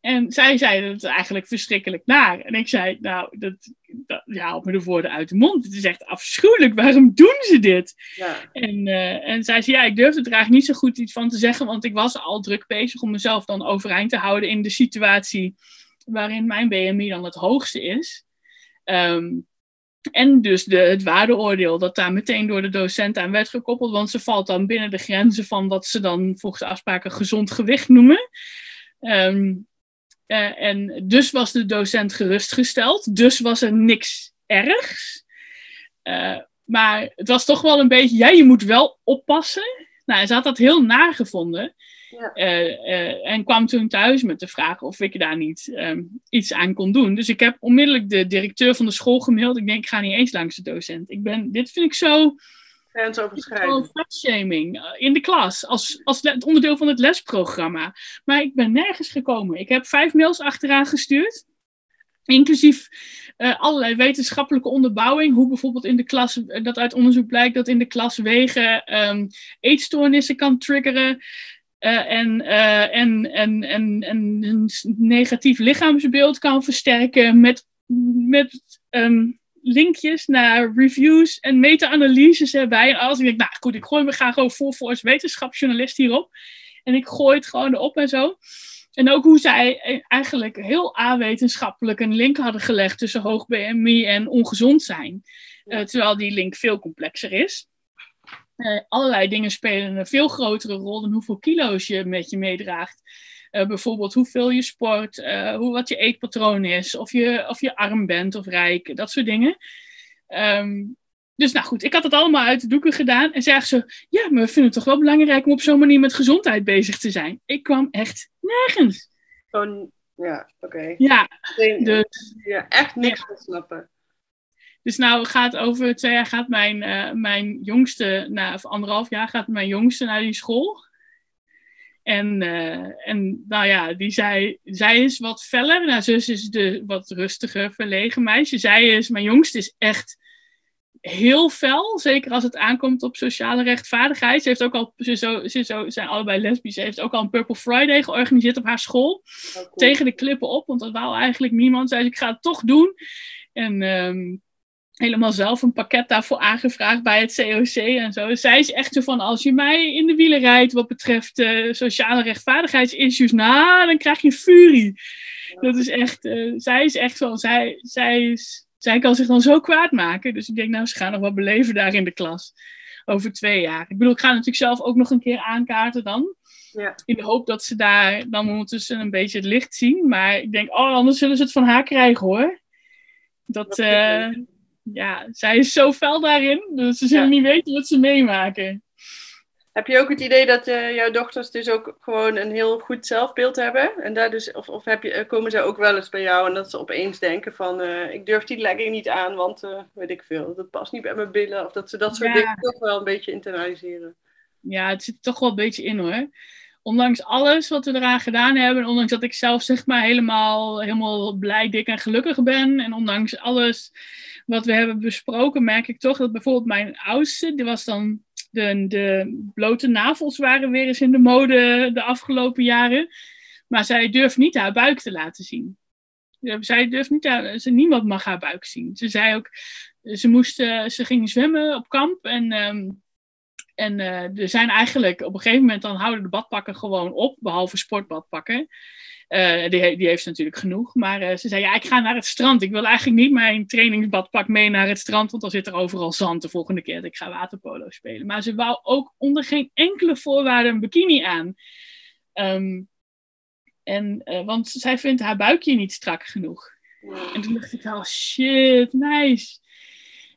C: En zij zei dat het eigenlijk verschrikkelijk naar. En ik zei, nou, dat, dat, ja, op me de woorden uit de mond. Het is echt afschuwelijk. Waarom doen ze dit?
B: Ja.
C: En, eh, en zij zei, ja, ik durfde er eigenlijk niet zo goed iets van te zeggen, want ik was al druk bezig om mezelf dan overeind te houden in de situatie waarin mijn BMI dan het hoogste is. Ehm, en dus de, het waardeoordeel dat daar meteen door de docent aan werd gekoppeld, want ze valt dan binnen de grenzen van wat ze dan volgens de afspraken gezond gewicht noemen. Ehm, eh, en dus was de docent gerustgesteld, dus was er niks ergs. Eh, maar het was toch wel een beetje, ja, je moet wel oppassen. Nou, en ze had dat heel naar gevonden.
B: Ja.
C: Eh, en kwam toen thuis met de vraag of ik daar niet ehm, iets aan kon doen. Dus ik heb onmiddellijk de directeur van de school gemaild. Ik denk, ik ga niet eens langs de docent. Ik ben, dit vind ik zo
B: Grensoverschrijdend.
C: fatshaming eh, in de klas. Als, als le- onderdeel van het lesprogramma. Maar ik ben nergens gekomen. Ik heb vijf mails achteraan gestuurd. Inclusief eh, allerlei wetenschappelijke onderbouwing. Hoe bijvoorbeeld in de klas, eh, dat uit onderzoek blijkt dat in de klas wegen ehm, eetstoornissen kan triggeren. en, en, en, en, en een negatief lichaamsbeeld kan versterken met, met ehm, linkjes naar reviews en meta-analyses erbij. En alles. Ik denk, nou goed, ik gooi me graag gewoon voor voor als wetenschapsjournalist hierop. En ik gooi het gewoon erop en zo. En ook hoe zij eigenlijk heel awetenschappelijk een link hadden gelegd tussen hoog BMI en ongezond zijn. Eh, terwijl die link veel complexer is. Eh, allerlei dingen spelen een veel grotere rol dan hoeveel kilo's je met je meedraagt. Eh, bijvoorbeeld hoeveel je sport, eh, hoe, wat je eetpatroon is, of je, of je arm bent of rijk, dat soort dingen. Ehm, dus nou goed, ik had het allemaal uit de doeken gedaan. En zei ze, ja, maar we vinden het toch wel belangrijk om op zo'n manier met gezondheid bezig te zijn. Ik kwam echt nergens.
B: Gewoon, ja, oké.
C: Ja, dus,
B: Ja, echt niks van snappen.
C: dus nou gaat over twee jaar gaat mijn, eh, mijn jongste, na of anderhalf jaar gaat mijn jongste naar die school. En, eh, en nou ja, die zei, zij is wat feller. Nou, zus is de wat rustiger, verlegen meisje. Zij is, mijn jongste is echt heel fel. Zeker als het aankomt op sociale rechtvaardigheid. Ze heeft ook al, ze, zo, ze zo, zijn allebei lesbisch. Ze heeft ook al een Purple Friday georganiseerd op haar school.
B: Oh, cool.
C: Tegen de klippen op, want dat wou eigenlijk niemand. Zei ze, ik ga het toch doen. En ehm, helemaal zelf een pakket daarvoor aangevraagd bij het COC en zo. Zij is echt zo van, als je mij in de wielen rijdt wat betreft eh, sociale rechtvaardigheidsissues, nou, dan krijg je furie. Dat is echt, eh, zij is echt zo, zij, zij, is, zij kan zich dan zo kwaad maken. Dus ik denk, nou, ze gaan nog wat beleven daar in de klas. Over twee jaar. Ik bedoel, ik ga natuurlijk zelf ook nog een keer aankaarten dan.
B: Ja.
C: In de hoop dat ze daar dan ondertussen een beetje het licht zien. Maar ik denk, oh, anders zullen ze het van haar krijgen hoor. Dat,
B: Dat
C: ja, zij is zo fel daarin. Dus ze zullen
B: Ja.
C: niet weten wat ze meemaken.
B: Heb je ook het idee dat uh, jouw dochters dus ook gewoon een heel goed zelfbeeld hebben? En daar dus, of of heb je, komen ze ook wel eens bij jou en dat ze opeens denken van uh, ik durf die legging niet aan, want uh, weet ik veel, dat past niet bij mijn billen. Of dat ze dat soort
C: Ja.
B: dingen toch wel een beetje internaliseren.
C: Ja, het zit er toch wel een beetje in hoor. Ondanks alles wat we eraan gedaan hebben, en ondanks dat ik zelf zeg maar helemaal, helemaal blij, dik en gelukkig ben, en ondanks alles wat we hebben besproken, merk ik toch dat bijvoorbeeld mijn oudste, die was dan, de, de blote navels waren weer eens in de mode de afgelopen jaren, maar zij durft niet haar buik te laten zien. Zij durft niet, haar, ze, niemand mag haar buik zien. Ze zei ook, ze, moest, uh, ze ging zwemmen op kamp en... Um, en uh, er zijn eigenlijk op een gegeven moment dan houden de badpakken gewoon op, behalve sportbadpakken. Uh, die, die, heeft ze natuurlijk genoeg. Maar uh, ze zei: Ja, ik ga naar het strand. Ik wil eigenlijk niet mijn trainingsbadpak mee naar het strand, want dan zit er overal zand de volgende keer dat ik ga waterpolo spelen. Maar ze wou ook onder geen enkele voorwaarde een bikini aan. Um, en, want zij vindt haar buikje niet strak genoeg. En toen dacht ik: Oh shit, nice.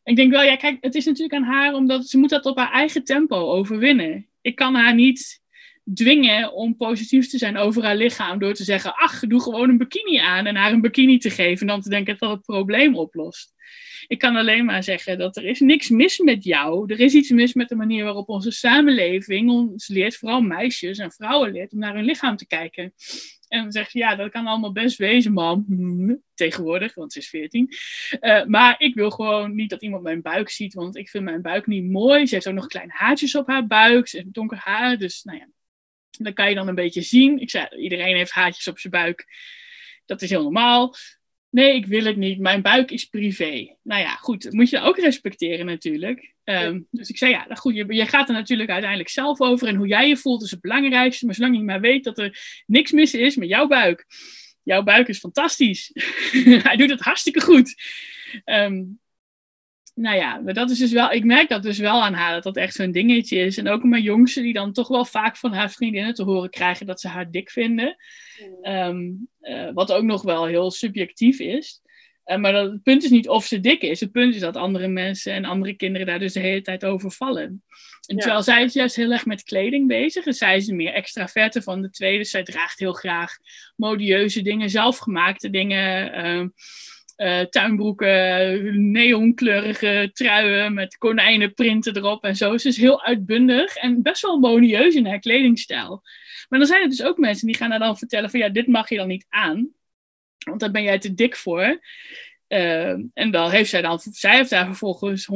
C: Ik denk wel, ja, kijk, het is natuurlijk aan haar, omdat ze moet dat op haar eigen tempo overwinnen. Ik kan haar niet dwingen om positief te zijn over haar lichaam door te zeggen, ach, doe gewoon een bikini aan en haar een bikini te geven en dan te denken dat het probleem oplost. Ik kan alleen maar zeggen dat er is niks mis met jou. Er is iets mis met de manier waarop onze samenleving ons leert, vooral meisjes en vrouwen leert, om naar hun lichaam te kijken. En dan zegt ze, ja, dat kan allemaal best wezen, mam. Tegenwoordig, want ze is 14. Uh, maar ik wil gewoon niet dat iemand mijn buik ziet, want ik vind mijn buik niet mooi. Ze heeft ook nog kleine haartjes op haar buik. Ze heeft donker haar, dus nou ja. Dat kan je dan een beetje zien. Ik zei, iedereen heeft haartjes op zijn buik. Dat is heel normaal. Nee, ik wil het niet. Mijn buik is privé. Nou ja, goed. Dat moet je ook respecteren natuurlijk. Um, dus ik zei, ja, nou goed, je, je, gaat er natuurlijk uiteindelijk zelf over. En hoe jij je voelt is het belangrijkste. Maar zolang je maar weet dat er niks mis is met jouw buik. Jouw buik is fantastisch. Hij doet het hartstikke goed. Um, nou ja, maar dat is dus wel, ik merk dat dus wel aan haar, dat dat echt zo'n dingetje is. En ook mijn jongste, die dan toch wel vaak van haar vriendinnen te horen krijgen dat ze haar dik vinden. Um, uh, wat ook nog wel heel subjectief is. Uh, maar dat, het punt is niet of ze dik is. Het punt is dat andere mensen en andere kinderen daar dus de hele tijd over vallen. En terwijl zij is juist heel erg met kleding bezig. En zij is de meer extraverte van de twee. Dus zij draagt heel graag modieuze dingen, zelfgemaakte dingen. Uh, uh, tuinbroeken, neonkleurige truien met konijnenprinten erop en zo. Ze is heel uitbundig en best wel modieus in haar kledingstijl. Maar dan zijn er dus ook mensen die gaan haar dan vertellen van ja, dit mag je dan niet aan. Want daar ben jij te dik voor. Uh, en dan heeft zij dan, zij heeft daar vervolgens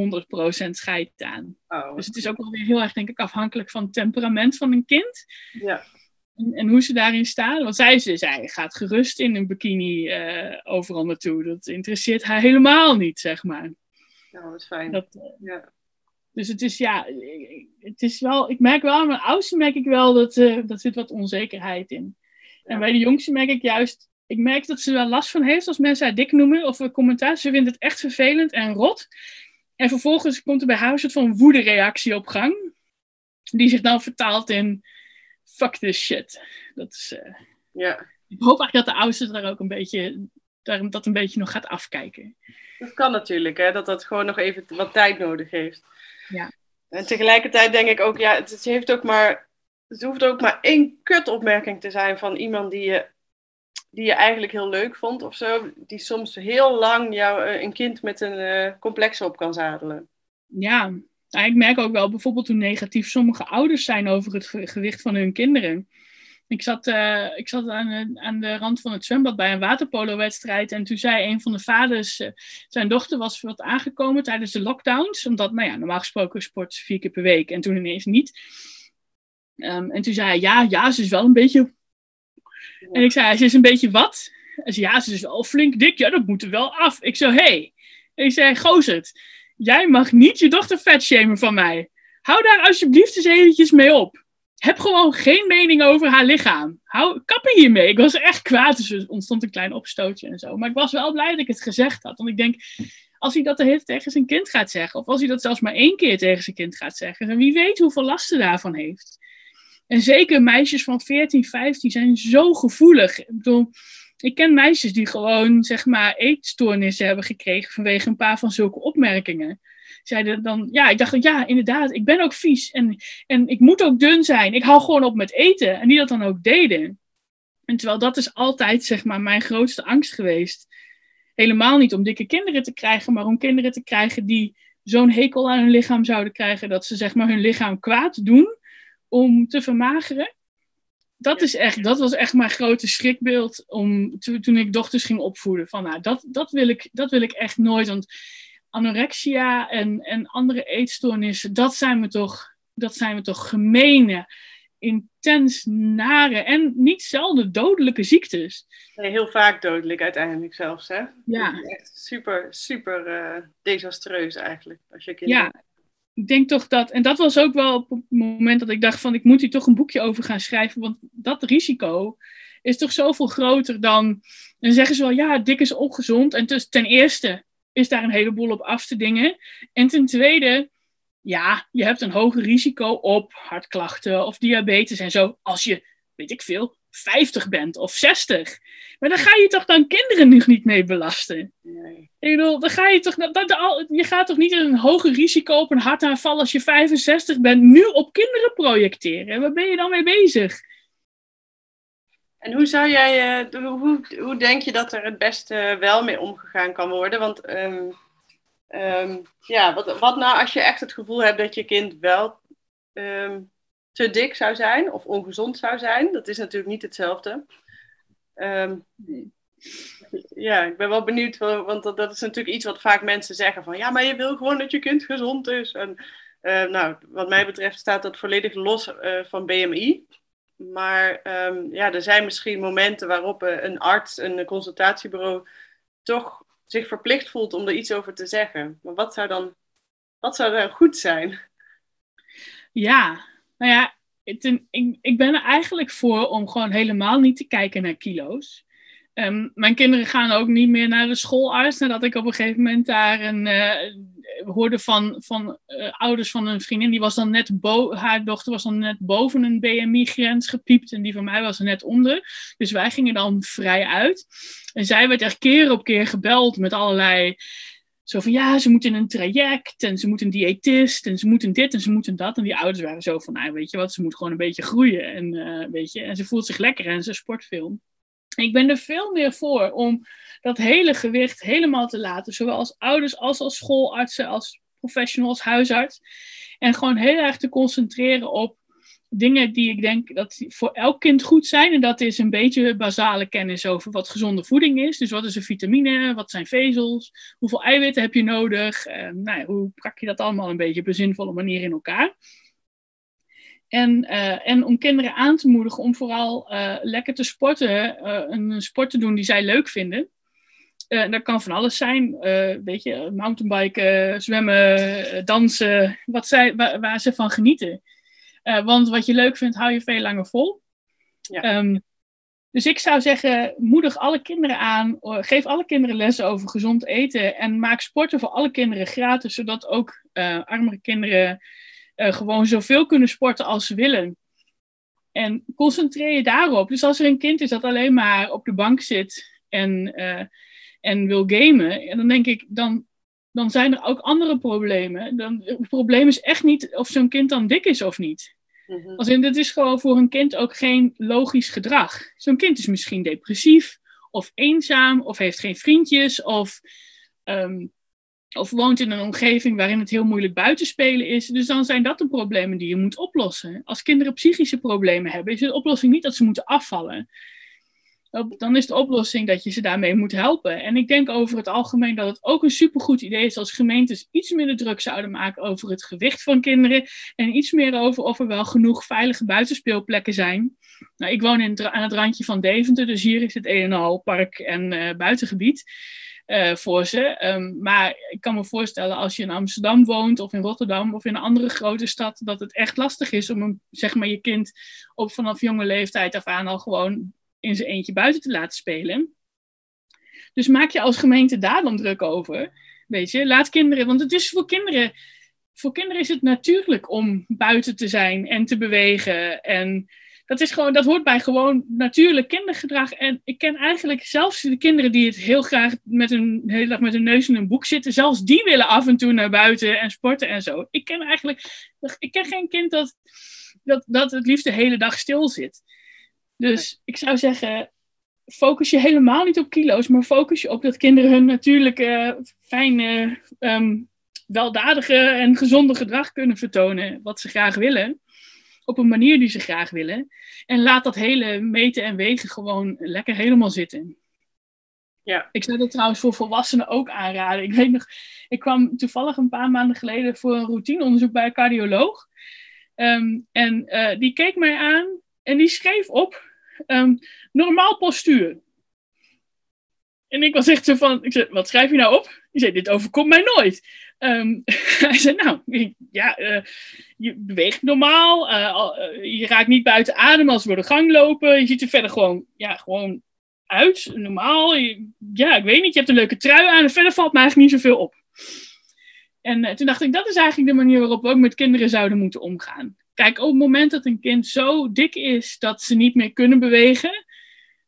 C: 100% scheid aan.
B: Oh.
C: Dus het is ook wel weer heel erg, denk ik, afhankelijk van het temperament van een kind.
B: Ja.
C: En, en, hoe ze daarin staan. Want zij, zij gaat gerust in een bikini uh, overal naartoe. Dat interesseert haar helemaal niet, zeg maar.
B: Ja, wat fijn.
C: Dat, uh,
B: ja.
C: Dus het is, ja, het is wel, ik merk wel, aan mijn oudste merk ik wel dat uh, dat zit wat onzekerheid in. Ja. En bij de jongste merk ik juist, ik merk dat ze wel last van heeft als mensen haar dik noemen of een commentaar. Ze vindt het echt vervelend en rot. En vervolgens komt er bij haar een soort van woedereactie op gang. Die zich dan vertaalt in fuck this shit. Dat is, uh,
B: ja.
C: Ik hoop eigenlijk dat de oudste daar ook een beetje, daar, dat een beetje nog gaat afkijken.
B: Dat kan natuurlijk, hè? dat dat gewoon nog even wat tijd nodig heeft.
C: Ja.
B: En tegelijkertijd denk ik ook, ja, het, het heeft ook maar, het hoeft ook maar één kutopmerking te zijn van iemand die je, die je eigenlijk heel leuk vond of zo, die soms heel lang jou uh, een kind met een uh, complex op kan zadelen.
C: Ja, nou, ik merk ook wel bijvoorbeeld hoe negatief sommige ouders zijn over het gewicht van hun kinderen. Ik zat, uh, ik zat aan, de, aan de rand van het zwembad bij een waterpolo-wedstrijd. En toen zei een van de vaders, uh, zijn dochter was wat aangekomen tijdens de lockdowns. Omdat, nou ja, normaal gesproken sport ze vier keer per week. En toen ineens niet. Um, en toen zei hij, ja, ja, ze is wel een beetje... En ik zei, ze is een beetje wat? Hij zei, ja, ze is wel flink dik. Ja, dat moet er wel af. Ik zei, hé. Hey. En ik zei, gozerd, jij mag niet je dochter vetshamen van mij. Hou daar alsjeblieft eens eventjes mee op heb gewoon geen mening over haar lichaam. Hou, kappen hiermee. Ik was echt kwaad, dus er ontstond een klein opstootje en zo. Maar ik was wel blij dat ik het gezegd had. Want ik denk, als hij dat de hele tegen zijn kind gaat zeggen, of als hij dat zelfs maar één keer tegen zijn kind gaat zeggen, wie weet hoeveel last hij daarvan heeft. En zeker meisjes van 14, 15 zijn zo gevoelig. Ik bedoel, ik ken meisjes die gewoon, zeg maar, eetstoornissen hebben gekregen vanwege een paar van zulke opmerkingen. zeiden dan, ja, ik dacht, ja, inderdaad, ik ben ook vies. En, en ik moet ook dun zijn. Ik hou gewoon op met eten. En die dat dan ook deden. En terwijl dat is altijd, zeg maar, mijn grootste angst geweest. Helemaal niet om dikke kinderen te krijgen, maar om kinderen te krijgen die zo'n hekel aan hun lichaam zouden krijgen dat ze, zeg maar, hun lichaam kwaad doen om te vermageren. Dat, is echt, dat was echt mijn grote schrikbeeld om, toen ik dochters ging opvoeden. Van, nou, dat, dat, wil ik, dat wil ik echt nooit. Want anorexia en, en andere eetstoornissen, dat zijn we toch, dat zijn we toch gemene, intens nare en niet zelden dodelijke ziektes.
B: Nee, heel vaak dodelijk uiteindelijk zelfs, hè?
C: Ja.
B: Echt super, super uh, desastreus eigenlijk, als je kinderen...
C: Ja, ik denk toch dat, en dat was ook wel op het moment dat ik dacht van, ik moet hier toch een boekje over gaan schrijven, want dat risico is toch zoveel groter dan, dan zeggen ze wel, ja, dik is ongezond. En dus ten eerste, is daar een heleboel op af te dingen. En ten tweede, ja, je hebt een hoger risico op hartklachten of diabetes en zo. Als je, weet ik veel, 50 bent of 60. Maar dan ga je toch dan kinderen nog niet mee belasten?
B: Nee.
C: Ik bedoel, dan ga je toch, dat, dat, je gaat toch niet een hoger risico op een hartaanval als je 65 bent, nu op kinderen projecteren? Waar ben je dan mee bezig?
B: En hoe zou jij, uh, hoe, hoe denk je dat er het beste wel mee omgegaan kan worden? Want um, um, ja, wat, wat nou als je echt het gevoel hebt dat je kind wel um, te dik zou zijn of ongezond zou zijn? Dat is natuurlijk niet hetzelfde. ja, ik ben wel benieuwd, want dat, is natuurlijk iets wat vaak mensen zeggen van ja, maar je wil gewoon dat je kind gezond is. En uh, nou, wat mij betreft staat dat volledig los uh, van BMI. Maar um, ja, er zijn misschien momenten waarop een arts, een consultatiebureau, toch zich verplicht voelt om er iets over te zeggen. Maar wat zou dan, wat zou dan goed zijn?
C: Ja, nou ja, ik, ik ben er eigenlijk voor om gewoon helemaal niet te kijken naar kilo's. Um, mijn kinderen gaan ook niet meer naar de schoolarts nadat ik op een gegeven moment daar een, uh, hoorde van, van uh, ouders van een vriendin. Die was dan net haar dochter was dan net boven een BMI-grens gepiept en die van mij was er net onder. Dus wij gingen dan vrij uit. En zij werd echt keer op keer gebeld met allerlei. Zo van ja, ze moeten een traject en ze moeten een diëtist en ze moeten dit en ze moeten dat. En die ouders waren zo van, nou weet je wat, ze moet gewoon een beetje groeien. En, uh, weet je, en ze voelt zich lekker en ze sport veel. Ik ben er veel meer voor om dat hele gewicht helemaal te laten, zowel als ouders als als schoolartsen, als professionals, huisarts. En gewoon heel erg te concentreren op dingen die ik denk dat voor elk kind goed zijn. En dat is een beetje basale kennis over wat gezonde voeding is. Dus wat is een vitamine, wat zijn vezels, hoeveel eiwitten heb je nodig. Eh, nou hoe pak je dat allemaal een beetje op een zinvolle manier in elkaar. En, uh, en om kinderen aan te moedigen om vooral uh, lekker te sporten, uh, een sport te doen die zij leuk vinden. dat kan van alles zijn, weet je, mountainbiken, zwemmen, dansen, wat zij, waar ze van genieten. Want wat je leuk vindt, hou je veel langer vol. Ja. Um, dus ik zou zeggen, moedig alle kinderen aan, geef alle kinderen lessen over gezond eten en maak sporten voor alle kinderen gratis, zodat ook armere kinderen uh, gewoon zoveel kunnen sporten als ze willen. En concentreer je daarop. Dus als er een kind is dat alleen maar op de bank zit en, uh, en wil gamen, dan denk ik, dan, dan zijn er ook andere problemen. Dan, het probleem is echt niet of zo'n kind dan dik is of niet. In, dit is gewoon voor een kind ook geen logisch gedrag. Zo'n kind is misschien depressief, of eenzaam, of heeft geen vriendjes, of um, of woont in een omgeving waarin het heel moeilijk buitenspelen is. Dus dan zijn dat de problemen die je moet oplossen. Als kinderen psychische problemen hebben, is de oplossing niet dat ze moeten afvallen. Dan is de oplossing dat je ze daarmee moet helpen. En ik denk over het algemeen dat het ook een supergoed idee is als gemeentes iets minder druk zouden maken over het gewicht van kinderen. En iets meer over of er wel genoeg veilige buitenspeelplekken zijn. Nou, ik woon in aan het randje van Deventer, dus hier is het een en al park en buitengebied. Uh, voor ze. Um, maar ik kan me voorstellen als je in Amsterdam woont of in Rotterdam of in een andere grote stad, dat het echt lastig is om een, zeg maar, je kind op vanaf jonge leeftijd af aan al gewoon in zijn eentje buiten te laten spelen. Dus maak je als gemeente daar dan druk over. Weet je, laat kinderen, want het is voor kinderen, voor kinderen is het natuurlijk om buiten te zijn en te bewegen en dat, is gewoon, dat hoort bij gewoon natuurlijk kindergedrag. En ik ken eigenlijk zelfs de kinderen die het heel graag met een hele dag met hun neus in een boek zitten. Zelfs die willen af en toe naar buiten en sporten en zo. Ik ken eigenlijk ik ken geen kind dat, dat, dat het liefst de hele dag stil zit. Dus ik zou zeggen, focus je helemaal niet op kilo's, maar focus je op dat kinderen hun natuurlijke, fijne, ehm, weldadige en gezonde gedrag kunnen vertonen. Wat ze graag willen op een manier die ze graag willen. En laat dat hele meten en wegen gewoon lekker helemaal zitten.
B: Ja.
C: Ik zou dat trouwens voor volwassenen ook aanraden. Ik weet nog, ik kwam toevallig een paar maanden geleden voor een routineonderzoek bij een cardioloog. Ehm, en uh, die keek mij aan en die schreef op um, normaal postuur. En ik was echt zo van, ik zei, wat schrijf je nou op? Die zei, dit overkomt mij nooit. Um, hij zei, nou, ja, uh, je beweegt normaal, uh, je raakt niet buiten adem als we door de gang lopen. Je ziet er verder gewoon, ja, gewoon uit, normaal. Je, ja, ik weet niet, je hebt een leuke trui aan en verder valt me eigenlijk niet zoveel op. En toen dacht ik, dat is eigenlijk de manier waarop we ook met kinderen zouden moeten omgaan. Kijk, op het moment dat een kind zo dik is dat ze niet meer kunnen bewegen,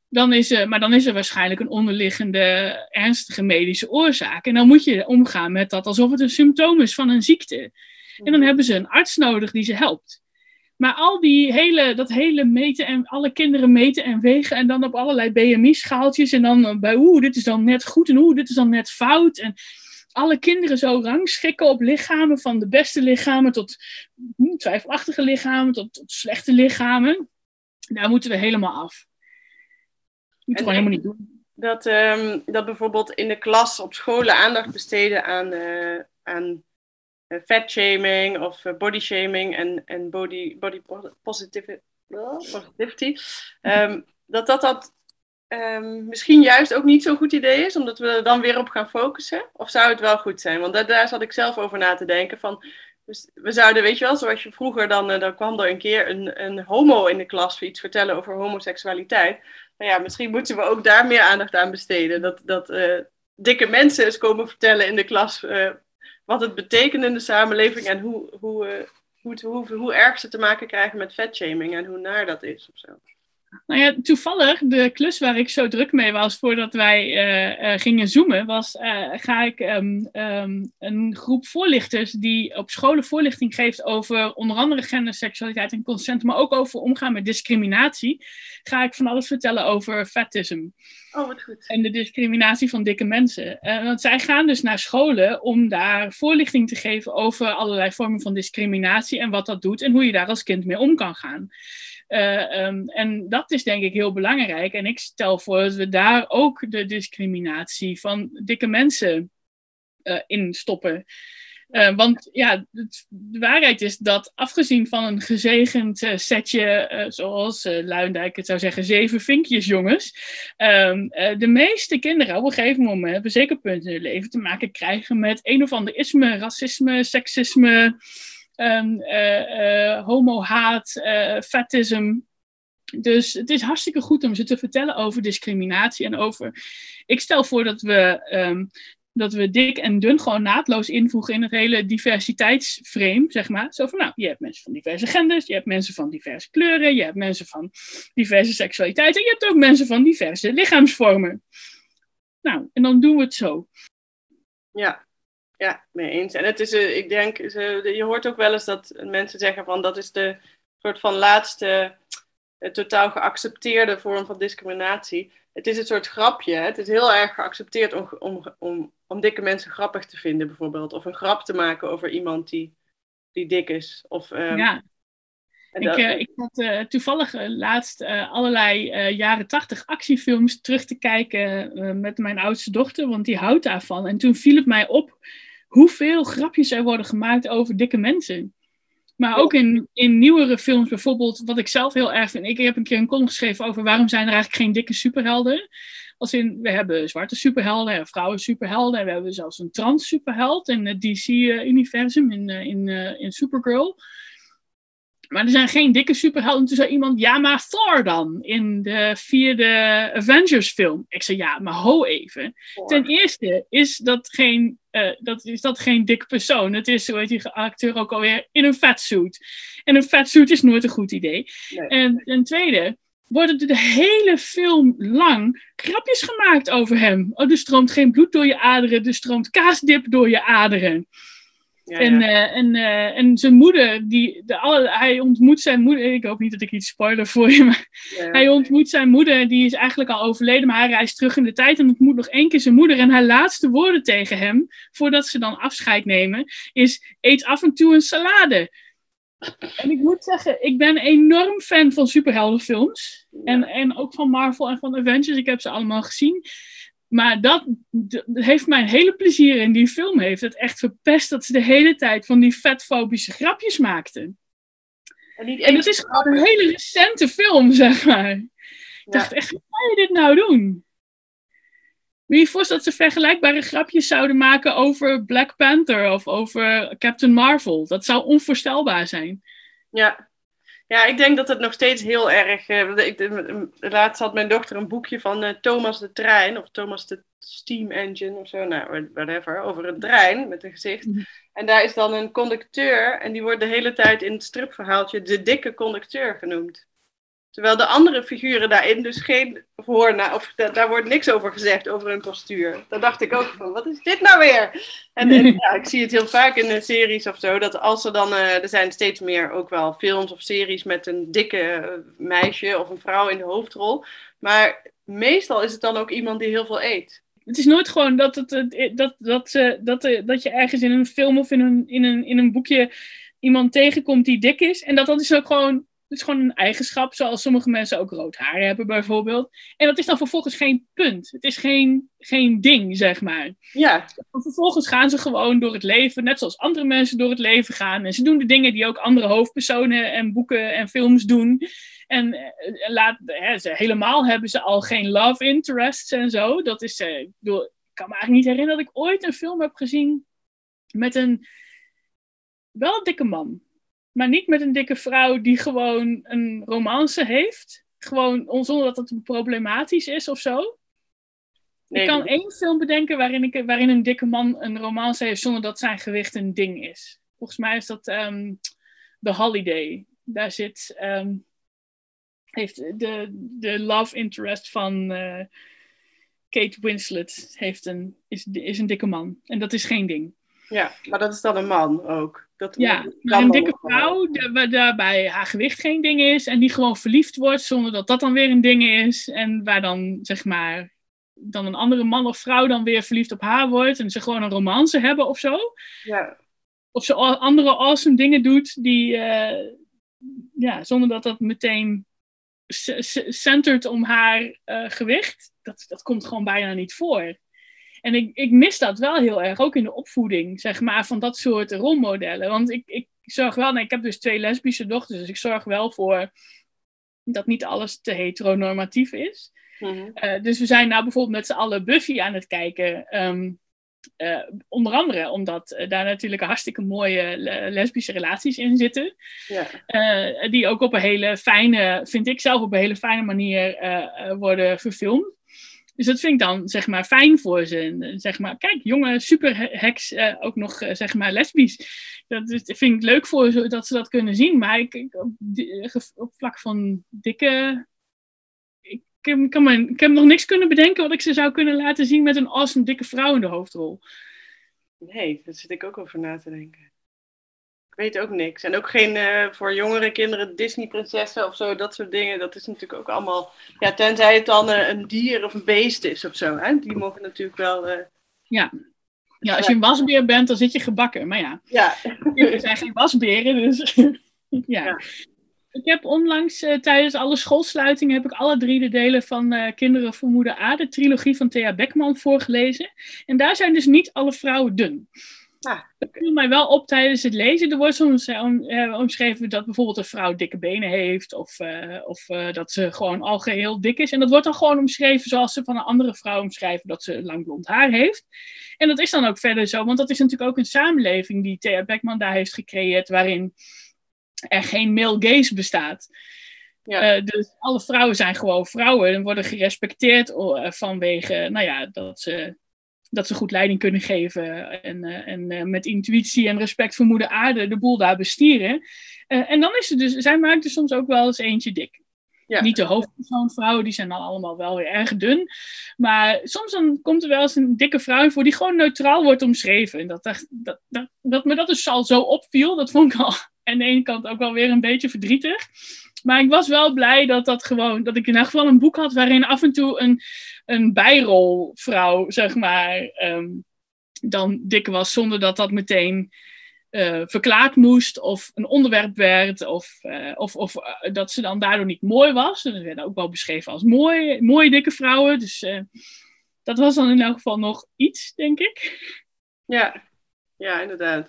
C: dan is er, maar dan is er waarschijnlijk een onderliggende ernstige medische oorzaak. En dan moet je omgaan met dat alsof het een symptoom is van een ziekte. En dan mhm. hebben ze een arts nodig die ze helpt. Maar al die hele, dat hele meten en alle kinderen meten en wegen en dan op allerlei BMI-schaaltjes en dan bij oeh, dit is dan net goed en oeh, dit is dan net fout. En alle kinderen zo rangschikken op lichamen, van de beste lichamen tot hm, twijfelachtige lichamen, tot, tot slechte lichamen. Daar moeten we helemaal af
B: moeten we helemaal niet doen. Dat, um, dat bijvoorbeeld in de klas op scholen aandacht besteden aan, uh, aan uh, fatshaming of uh, body shaming en, en body, body positivity. positivity um, dat dat, dat um, misschien juist ook niet zo'n goed idee is, omdat we er dan weer op gaan focussen? Of zou het wel goed zijn? Want daar, zat ik zelf over na te denken. Van, we zouden, weet je wel, zoals je vroeger, dan, dan kwam er een keer een, een homo in de klas iets vertellen over homoseksualiteit nou ja, misschien moeten we ook daar meer aandacht aan besteden. Dat, dat uh, dikke mensen eens komen vertellen in de klas uh, wat het betekent in de samenleving en hoe, hoe, hoe, hoe, hoe erg ze te maken krijgen met vetshaming en hoe naar dat is of zo.
C: Nou ja, toevallig, de klus waar ik zo druk mee was voordat wij uh, uh, gingen zoomen, was uh, ga ik um, um, een groep voorlichters die op scholen voorlichting geeft over onder andere gender, seksualiteit en consent, maar ook over omgaan met discriminatie, ga ik van alles vertellen over fetism.
B: Oh, wat goed.
C: En de discriminatie van dikke mensen. want zij gaan dus naar scholen om daar voorlichting te geven over allerlei vormen van discriminatie en wat dat doet en hoe je daar als kind mee om kan gaan. Uh, um, en dat is denk ik heel belangrijk. En ik stel voor dat we daar ook de discriminatie van dikke mensen uh, in stoppen. Uh, want ja, de waarheid is dat afgezien van een gezegend setje, zoals Luindijk het zou zeggen, zeven vinkjes jongens, um, de meeste kinderen op een gegeven moment, op een zeker punt in hun leven, te maken krijgen met een of ander isme, racisme, seksisme, um, homo-haat, uh, fetism. Dus het is hartstikke goed om ze te vertellen over discriminatie en over. Ik stel voor dat we, um, dat we dik en dun gewoon naadloos invoegen in het hele diversiteitsframe, zeg maar. Zo van, nou, je hebt mensen van diverse genders, je hebt mensen van diverse kleuren, je hebt mensen van diverse seksualiteiten, en je hebt ook mensen van diverse lichaamsvormen. Nou, en dan doen we het zo.
B: Ja, ja, mee eens. En het is, uh, ik denk, je hoort ook wel eens dat mensen zeggen van dat is de soort van laatste uh, totaal geaccepteerde vorm van discriminatie. Het is een soort grapje. Het is heel erg geaccepteerd om, om, om, om dikke mensen grappig te vinden, bijvoorbeeld. Of een grap te maken over iemand die, die dik is. Of, um,
C: ja. Ik, uh, ik had uh, toevallig uh, laatst allerlei jaren tachtig actiefilms terug te kijken met mijn oudste dochter, want die houdt daarvan. En toen viel het mij op hoeveel grapjes er worden gemaakt over dikke mensen. Maar ook in, in nieuwere films, bijvoorbeeld, wat ik zelf heel erg vind. Ik heb een keer een column geschreven over waarom zijn er eigenlijk geen dikke superhelden. Als in, we hebben zwarte superhelden en vrouwen superhelden. En we hebben zelfs een trans superheld in het DC-universum, in, in, in Supergirl. Maar er zijn geen dikke superhelden. Toen zei iemand, ja, maar Thor dan, in de vierde Avengers film. Ik zei, ja, maar ho even. Ten eerste is dat geen, uh, dat, is dat geen dikke persoon. Het is, zo heet die acteur ook alweer, in een fatsuit. En een fatsuit is nooit een goed idee. En ten tweede worden er de hele film lang grapjes gemaakt over hem. Oh, er stroomt geen bloed door je aderen, er stroomt kaasdip door je aderen. En, uh, en, uh, en zijn moeder, die, de, alle, hij ontmoet zijn moeder. Ik hoop niet dat ik iets spoiler voor je, maar hij ontmoet zijn moeder, die is eigenlijk al overleden, maar hij reist terug in de tijd en ontmoet nog één keer zijn moeder. En haar laatste woorden tegen hem, voordat ze dan afscheid nemen, is: Eet af en toe een salade. En ik moet zeggen, ik ben enorm fan van superheldenfilms. En, en ook van Marvel en van Avengers. Ik heb ze allemaal gezien. Maar dat, heeft mijn hele plezier in die film heeft het echt verpest dat ze de hele tijd van die vetfobische grapjes maakten. En, niet en het is gewoon een hele recente film, zeg maar. Ik dacht echt, hoe ga je dit nou doen? Je je voorstellen dat ze vergelijkbare grapjes zouden maken over Black Panther of over Captain Marvel? Dat zou onvoorstelbaar zijn.
B: Ja, ja, ik denk dat het nog steeds heel erg. Uh, ik, laatst had mijn dochter een boekje van uh, Thomas de Trein, of Thomas de Steam Engine of zo, nou, whatever, over een trein met een gezicht. Mhm. En daar is dan een conducteur, en die wordt de hele tijd in het stripverhaaltje de dikke conducteur genoemd. Terwijl de andere figuren daarin dus geen voor, of daar wordt niks over gezegd, over hun postuur. Daar dacht ik ook van, wat is dit nou weer? En, en ja, ik zie het heel vaak in de series of zo, dat als er dan, uh, er zijn steeds meer ook wel films of series met een dikke eh, meisje of een vrouw in de hoofdrol. Maar meestal is het dan ook iemand die heel veel eet.
C: Het is nooit gewoon dat, het, dat, dat, dat, dat, dat je ergens in een film of in een, in, een, in een boekje iemand tegenkomt die dik is. En dat dat is ook gewoon het is gewoon een eigenschap, zoals sommige mensen ook rood haar hebben bijvoorbeeld. En dat is dan vervolgens geen punt. Het is geen, geen ding, zeg maar.
B: Ja.
C: vervolgens gaan ze gewoon door het leven, net zoals andere mensen door het leven gaan. En ze doen de dingen die ook andere hoofdpersonen en boeken en films doen. En eh, laat, hè, ze, helemaal hebben ze al geen love interests en zo. Dat is, uh, ik, bedoel, ik kan me eigenlijk niet herinneren dat ik ooit een film heb gezien met een wel een dikke man maar niet met een dikke vrouw die gewoon een romance heeft. Gewoon zonder dat het problematisch is of zo. ik kan één film bedenken waarin, ik, waarin een dikke man een romance heeft zonder dat zijn gewicht een ding is. Volgens mij is dat um, The Holiday. Daar zit. Ehm, heeft de, de love interest van uh, Kate Winslet heeft een, is, is een dikke man. En dat is geen ding.
B: Ja, maar dat is dan een man ook. Dat
C: ja, maar een dikke vrouw, waarbij haar gewicht geen ding is en die gewoon verliefd wordt zonder dat dat dan weer een ding is. En waar dan, zeg maar, dan een andere man of vrouw dan weer verliefd op haar wordt en ze gewoon een romance hebben of zo.
B: Ja.
C: Of ze andere awesome dingen doet die, uh, ja, zonder dat dat meteen centert om haar uh, gewicht. Dat, dat komt gewoon bijna niet voor. En ik, ik mis dat wel heel erg, ook in de opvoeding, zeg maar, van dat soort rolmodellen. Want ik, ik zorg wel, nou, ik heb dus twee lesbische dochters, dus ik zorg wel voor dat niet alles te heteronormatief is. Mhm. Eh, dus we zijn nou bijvoorbeeld met z'n allen Buffy aan het kijken. Ehm, eh, onder andere omdat uh, daar natuurlijk hartstikke mooie lesbische relaties in zitten. Ja. die ook op een hele fijne, vind ik zelf op een hele fijne manier worden verfilmd. Dus dat vind ik dan, zeg maar, fijn voor ze. En, zeg maar, kijk, jonge superheks, uh, ook nog, uh, zeg maar, lesbisch. Dat, vind ik leuk voor ze, dat ze dat kunnen zien. Maar ik, op, op, vlak van dikke... Ik, ik, kan me, ik heb nog niks kunnen bedenken wat ik ze zou kunnen laten zien met een awesome dikke vrouw in de hoofdrol.
B: Nee, daar zit ik ook over na te denken weet ook niks. En ook geen uh, voor jongere kinderen Disney-prinsessen of zo, dat soort dingen. Dat is natuurlijk ook allemaal. Ja, tenzij het dan uh, een dier of een beest is of zo. Hè? Die mogen natuurlijk wel. Uh...
C: Ja. ja, als je een wasbeer bent, dan zit je gebakken. Maar ja,
B: ja.
C: er zijn geen wasberen, dus ja. ja. Ik heb onlangs tijdens alle schoolsluitingen heb ik alle drie de delen van Kinderen voor Moeder A, de trilogie van Thea Beckman, voorgelezen. En daar zijn dus niet alle vrouwen dun.
B: Ah,
C: dat viel mij wel op tijdens het lezen. Er wordt soms uh, omschreven dat bijvoorbeeld een vrouw dikke benen heeft. Of, uh, of uh, dat ze gewoon al geheel dik is. En dat wordt dan gewoon omschreven zoals ze van een andere vrouw omschrijven dat ze lang blond haar heeft. En dat is dan ook verder zo. Want dat is natuurlijk ook een samenleving die Thea Beckman daar heeft gecreëerd. Waarin er geen male gaze bestaat.
B: Ja.
C: Uh, dus alle vrouwen zijn gewoon vrouwen en worden gerespecteerd vanwege, nou ja, dat ze, dat ze goed leiding kunnen geven en, uh, en met intuïtie en respect voor moeder aarde de boel daar bestieren. en dan is er dus, zij maakt er soms ook wel eens eentje dik.
B: Ja.
C: Niet de hoofdpersoon vrouwen, die zijn dan allemaal wel weer erg dun. Maar soms dan komt er wel eens een dikke vrouw voor die gewoon neutraal wordt omschreven. En dat, dat, dat, dat, dat me dat dus al zo opviel, dat vond ik al aan de ene kant ook wel weer een beetje verdrietig. Maar ik was wel blij dat, dat, gewoon, dat ik in elk geval een boek had waarin af en toe een, een bijrolvrouw, zeg maar, um, dan dik was, zonder dat dat meteen uh, verklaard moest of een onderwerp werd, of, uh, of, of uh, dat ze dan daardoor niet mooi was. En werden ook wel beschreven als mooi, mooie dikke vrouwen. Dus dat was dan in elk geval nog iets, denk ik.
B: Ja, ja inderdaad.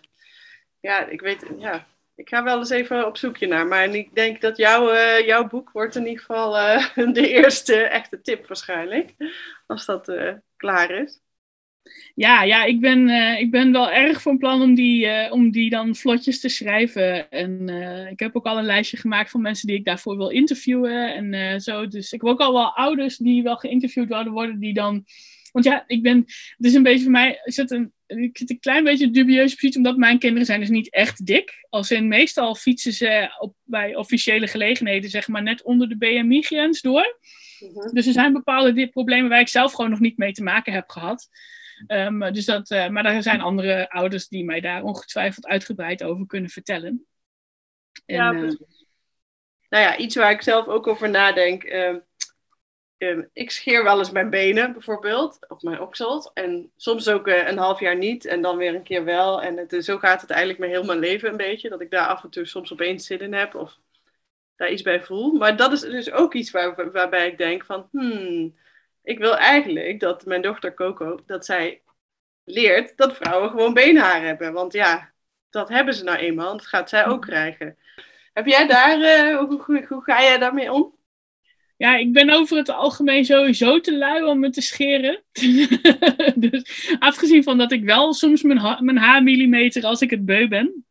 B: Ja, ik weet, ja, ik ga wel eens even op zoekje naar. Maar ik denk dat jouw, uh, jouw boek wordt in ieder geval uh, de eerste echte tip waarschijnlijk. Als dat uh, klaar is.
C: Ja, ja ik, ben, ik ben wel erg van plan om die, om die dan vlotjes te schrijven. En ik heb ook al een lijstje gemaakt van mensen die ik daarvoor wil interviewen. En zo. Dus ik heb ook al wel ouders die wel geïnterviewd worden. Die dan... Want ja, ik ben... Het is een beetje voor mij... Is het een, ik zit een klein beetje dubieuze positie, omdat mijn kinderen zijn dus niet echt dik. Als in meestal fietsen ze op, bij officiële gelegenheden, zeg maar, net onder de BMI-grens door.
B: Mhm.
C: Dus er zijn bepaalde problemen waar ik zelf gewoon nog niet mee te maken heb gehad. Um, dus dat, uh, maar er zijn andere ouders die mij daar ongetwijfeld uitgebreid over kunnen vertellen. En,
B: Ja,
C: uh,
B: precies. Nou ja, iets waar ik zelf ook over nadenk. ehm, ehm, ik scheer wel eens mijn benen bijvoorbeeld, of mijn oksels. En soms ook eh, een half jaar niet en dan weer een keer wel. En het, zo gaat het eigenlijk mijn heel mijn leven een beetje. Dat ik daar af en toe soms opeens zin in heb of daar iets bij voel. Maar dat is dus ook iets waar, waarbij ik denk van... Hmm, ik wil eigenlijk dat mijn dochter Coco, dat zij leert dat vrouwen gewoon beenhaar hebben. Want ja, dat hebben ze nou eenmaal. Dat gaat zij ook krijgen. Heb jij daar, eh, hoe, hoe, hoe ga jij daarmee om?
C: Ja, ik ben over het algemeen sowieso te lui om me te scheren. dus afgezien van dat ik wel soms mijn, ha mijn haar millimeter als ik het beu ben.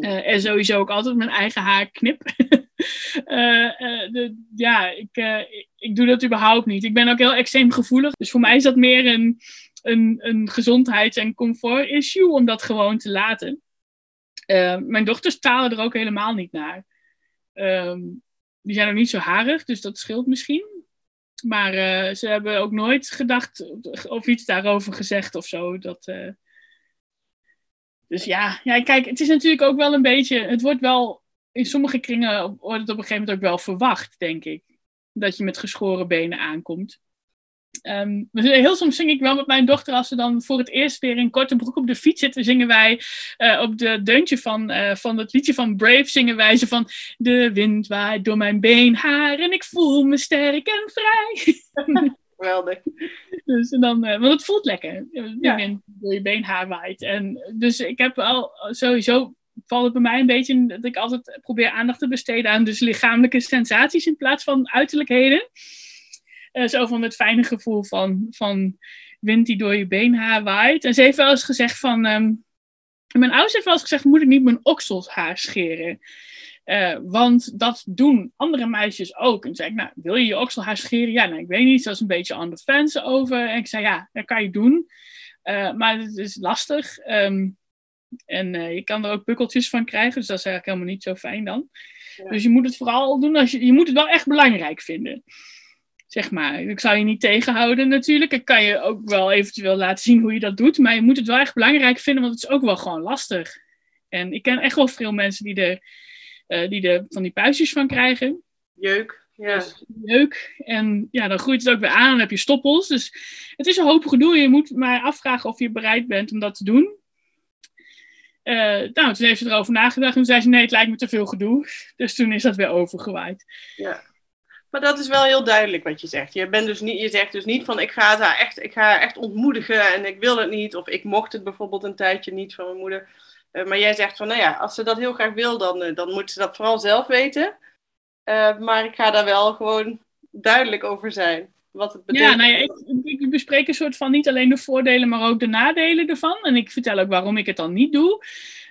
C: Uh, en sowieso ook altijd mijn eigen haar knip. uh, uh, de, ja, ik, ik, ik doe dat überhaupt niet. Ik ben ook heel extreem gevoelig. Dus voor mij is dat meer een, een, een gezondheids- en comfort-issue om dat gewoon te laten. mijn dochters talen er ook helemaal niet naar. Um, die zijn ook niet zo harig, dus dat scheelt misschien. Maar uh, ze hebben ook nooit gedacht of iets daarover gezegd of zo. Dat, uh... Dus ja, ja, kijk, het is natuurlijk ook wel een beetje. Het wordt wel. In sommige kringen wordt het op een gegeven moment ook wel verwacht, denk ik. Dat je met geschoren benen aankomt. Um, heel soms zing ik wel met mijn dochter, als ze dan voor het eerst weer in korte broek op de fiets zitten, zingen wij uh, op de deuntje van, uh, van het liedje van Brave, zingen wij ze van De wind waait door mijn beenhaar en ik voel me sterk en vrij.
B: Geweldig.
C: dus dan, uh, want het voelt lekker, de ja. wind door je beenhaar waait. En dus ik heb al sowieso valt het bij mij een beetje in dat ik altijd probeer aandacht te besteden aan dus lichamelijke sensaties in plaats van uiterlijkheden. Uh, zo van het fijne gevoel van, van wind die door je beenhaar waait. En ze heeft wel eens gezegd van... Um, mijn ouders heeft wel eens gezegd, moet ik niet mijn okselshaar scheren? Uh, want dat doen andere meisjes ook. En zei ik, nou, wil je je okselhaar scheren? Ja, nou, ik weet niet, dat is een beetje on the fence over. En ik zei, ja, dat kan je doen. Uh, maar het is lastig. Um, en uh, je kan er ook pukkeltjes van krijgen, dus dat is eigenlijk helemaal niet zo fijn dan. Ja. Dus je moet het vooral doen als je, je moet het wel echt belangrijk vinden zeg maar. Ik zou je niet tegenhouden natuurlijk. Ik kan je ook wel eventueel laten zien hoe je dat doet. Maar je moet het wel echt belangrijk vinden, want het is ook wel gewoon lastig. En ik ken echt wel veel mensen die er, uh, die er van die puistjes van krijgen.
B: Jeuk, ja.
C: Dus jeuk. En ja, dan groeit het ook weer aan en dan heb je stoppels. Dus het is een hoop gedoe. Je moet maar afvragen of je bereid bent om dat te doen. Uh, nou, toen heeft ze erover nagedacht en toen zei ze nee, het lijkt me te veel gedoe. Dus toen is dat weer overgewaaid.
B: Ja. Maar dat is wel heel duidelijk wat je zegt. Je, bent dus niet, je zegt dus niet van ik ga haar echt, ik ga haar echt ontmoedigen en ik wil het niet. Of ik mocht het bijvoorbeeld een tijdje niet van mijn moeder. Uh, maar jij zegt van nou ja, als ze dat heel graag wil, dan, uh, dan moet ze dat vooral zelf weten. Uh, maar ik ga daar wel gewoon duidelijk over zijn. Wat het betekent.
C: Ja, nou ja, ik, ik bespreek een soort van niet alleen de voordelen, maar ook de nadelen ervan. En ik vertel ook waarom ik het dan niet doe.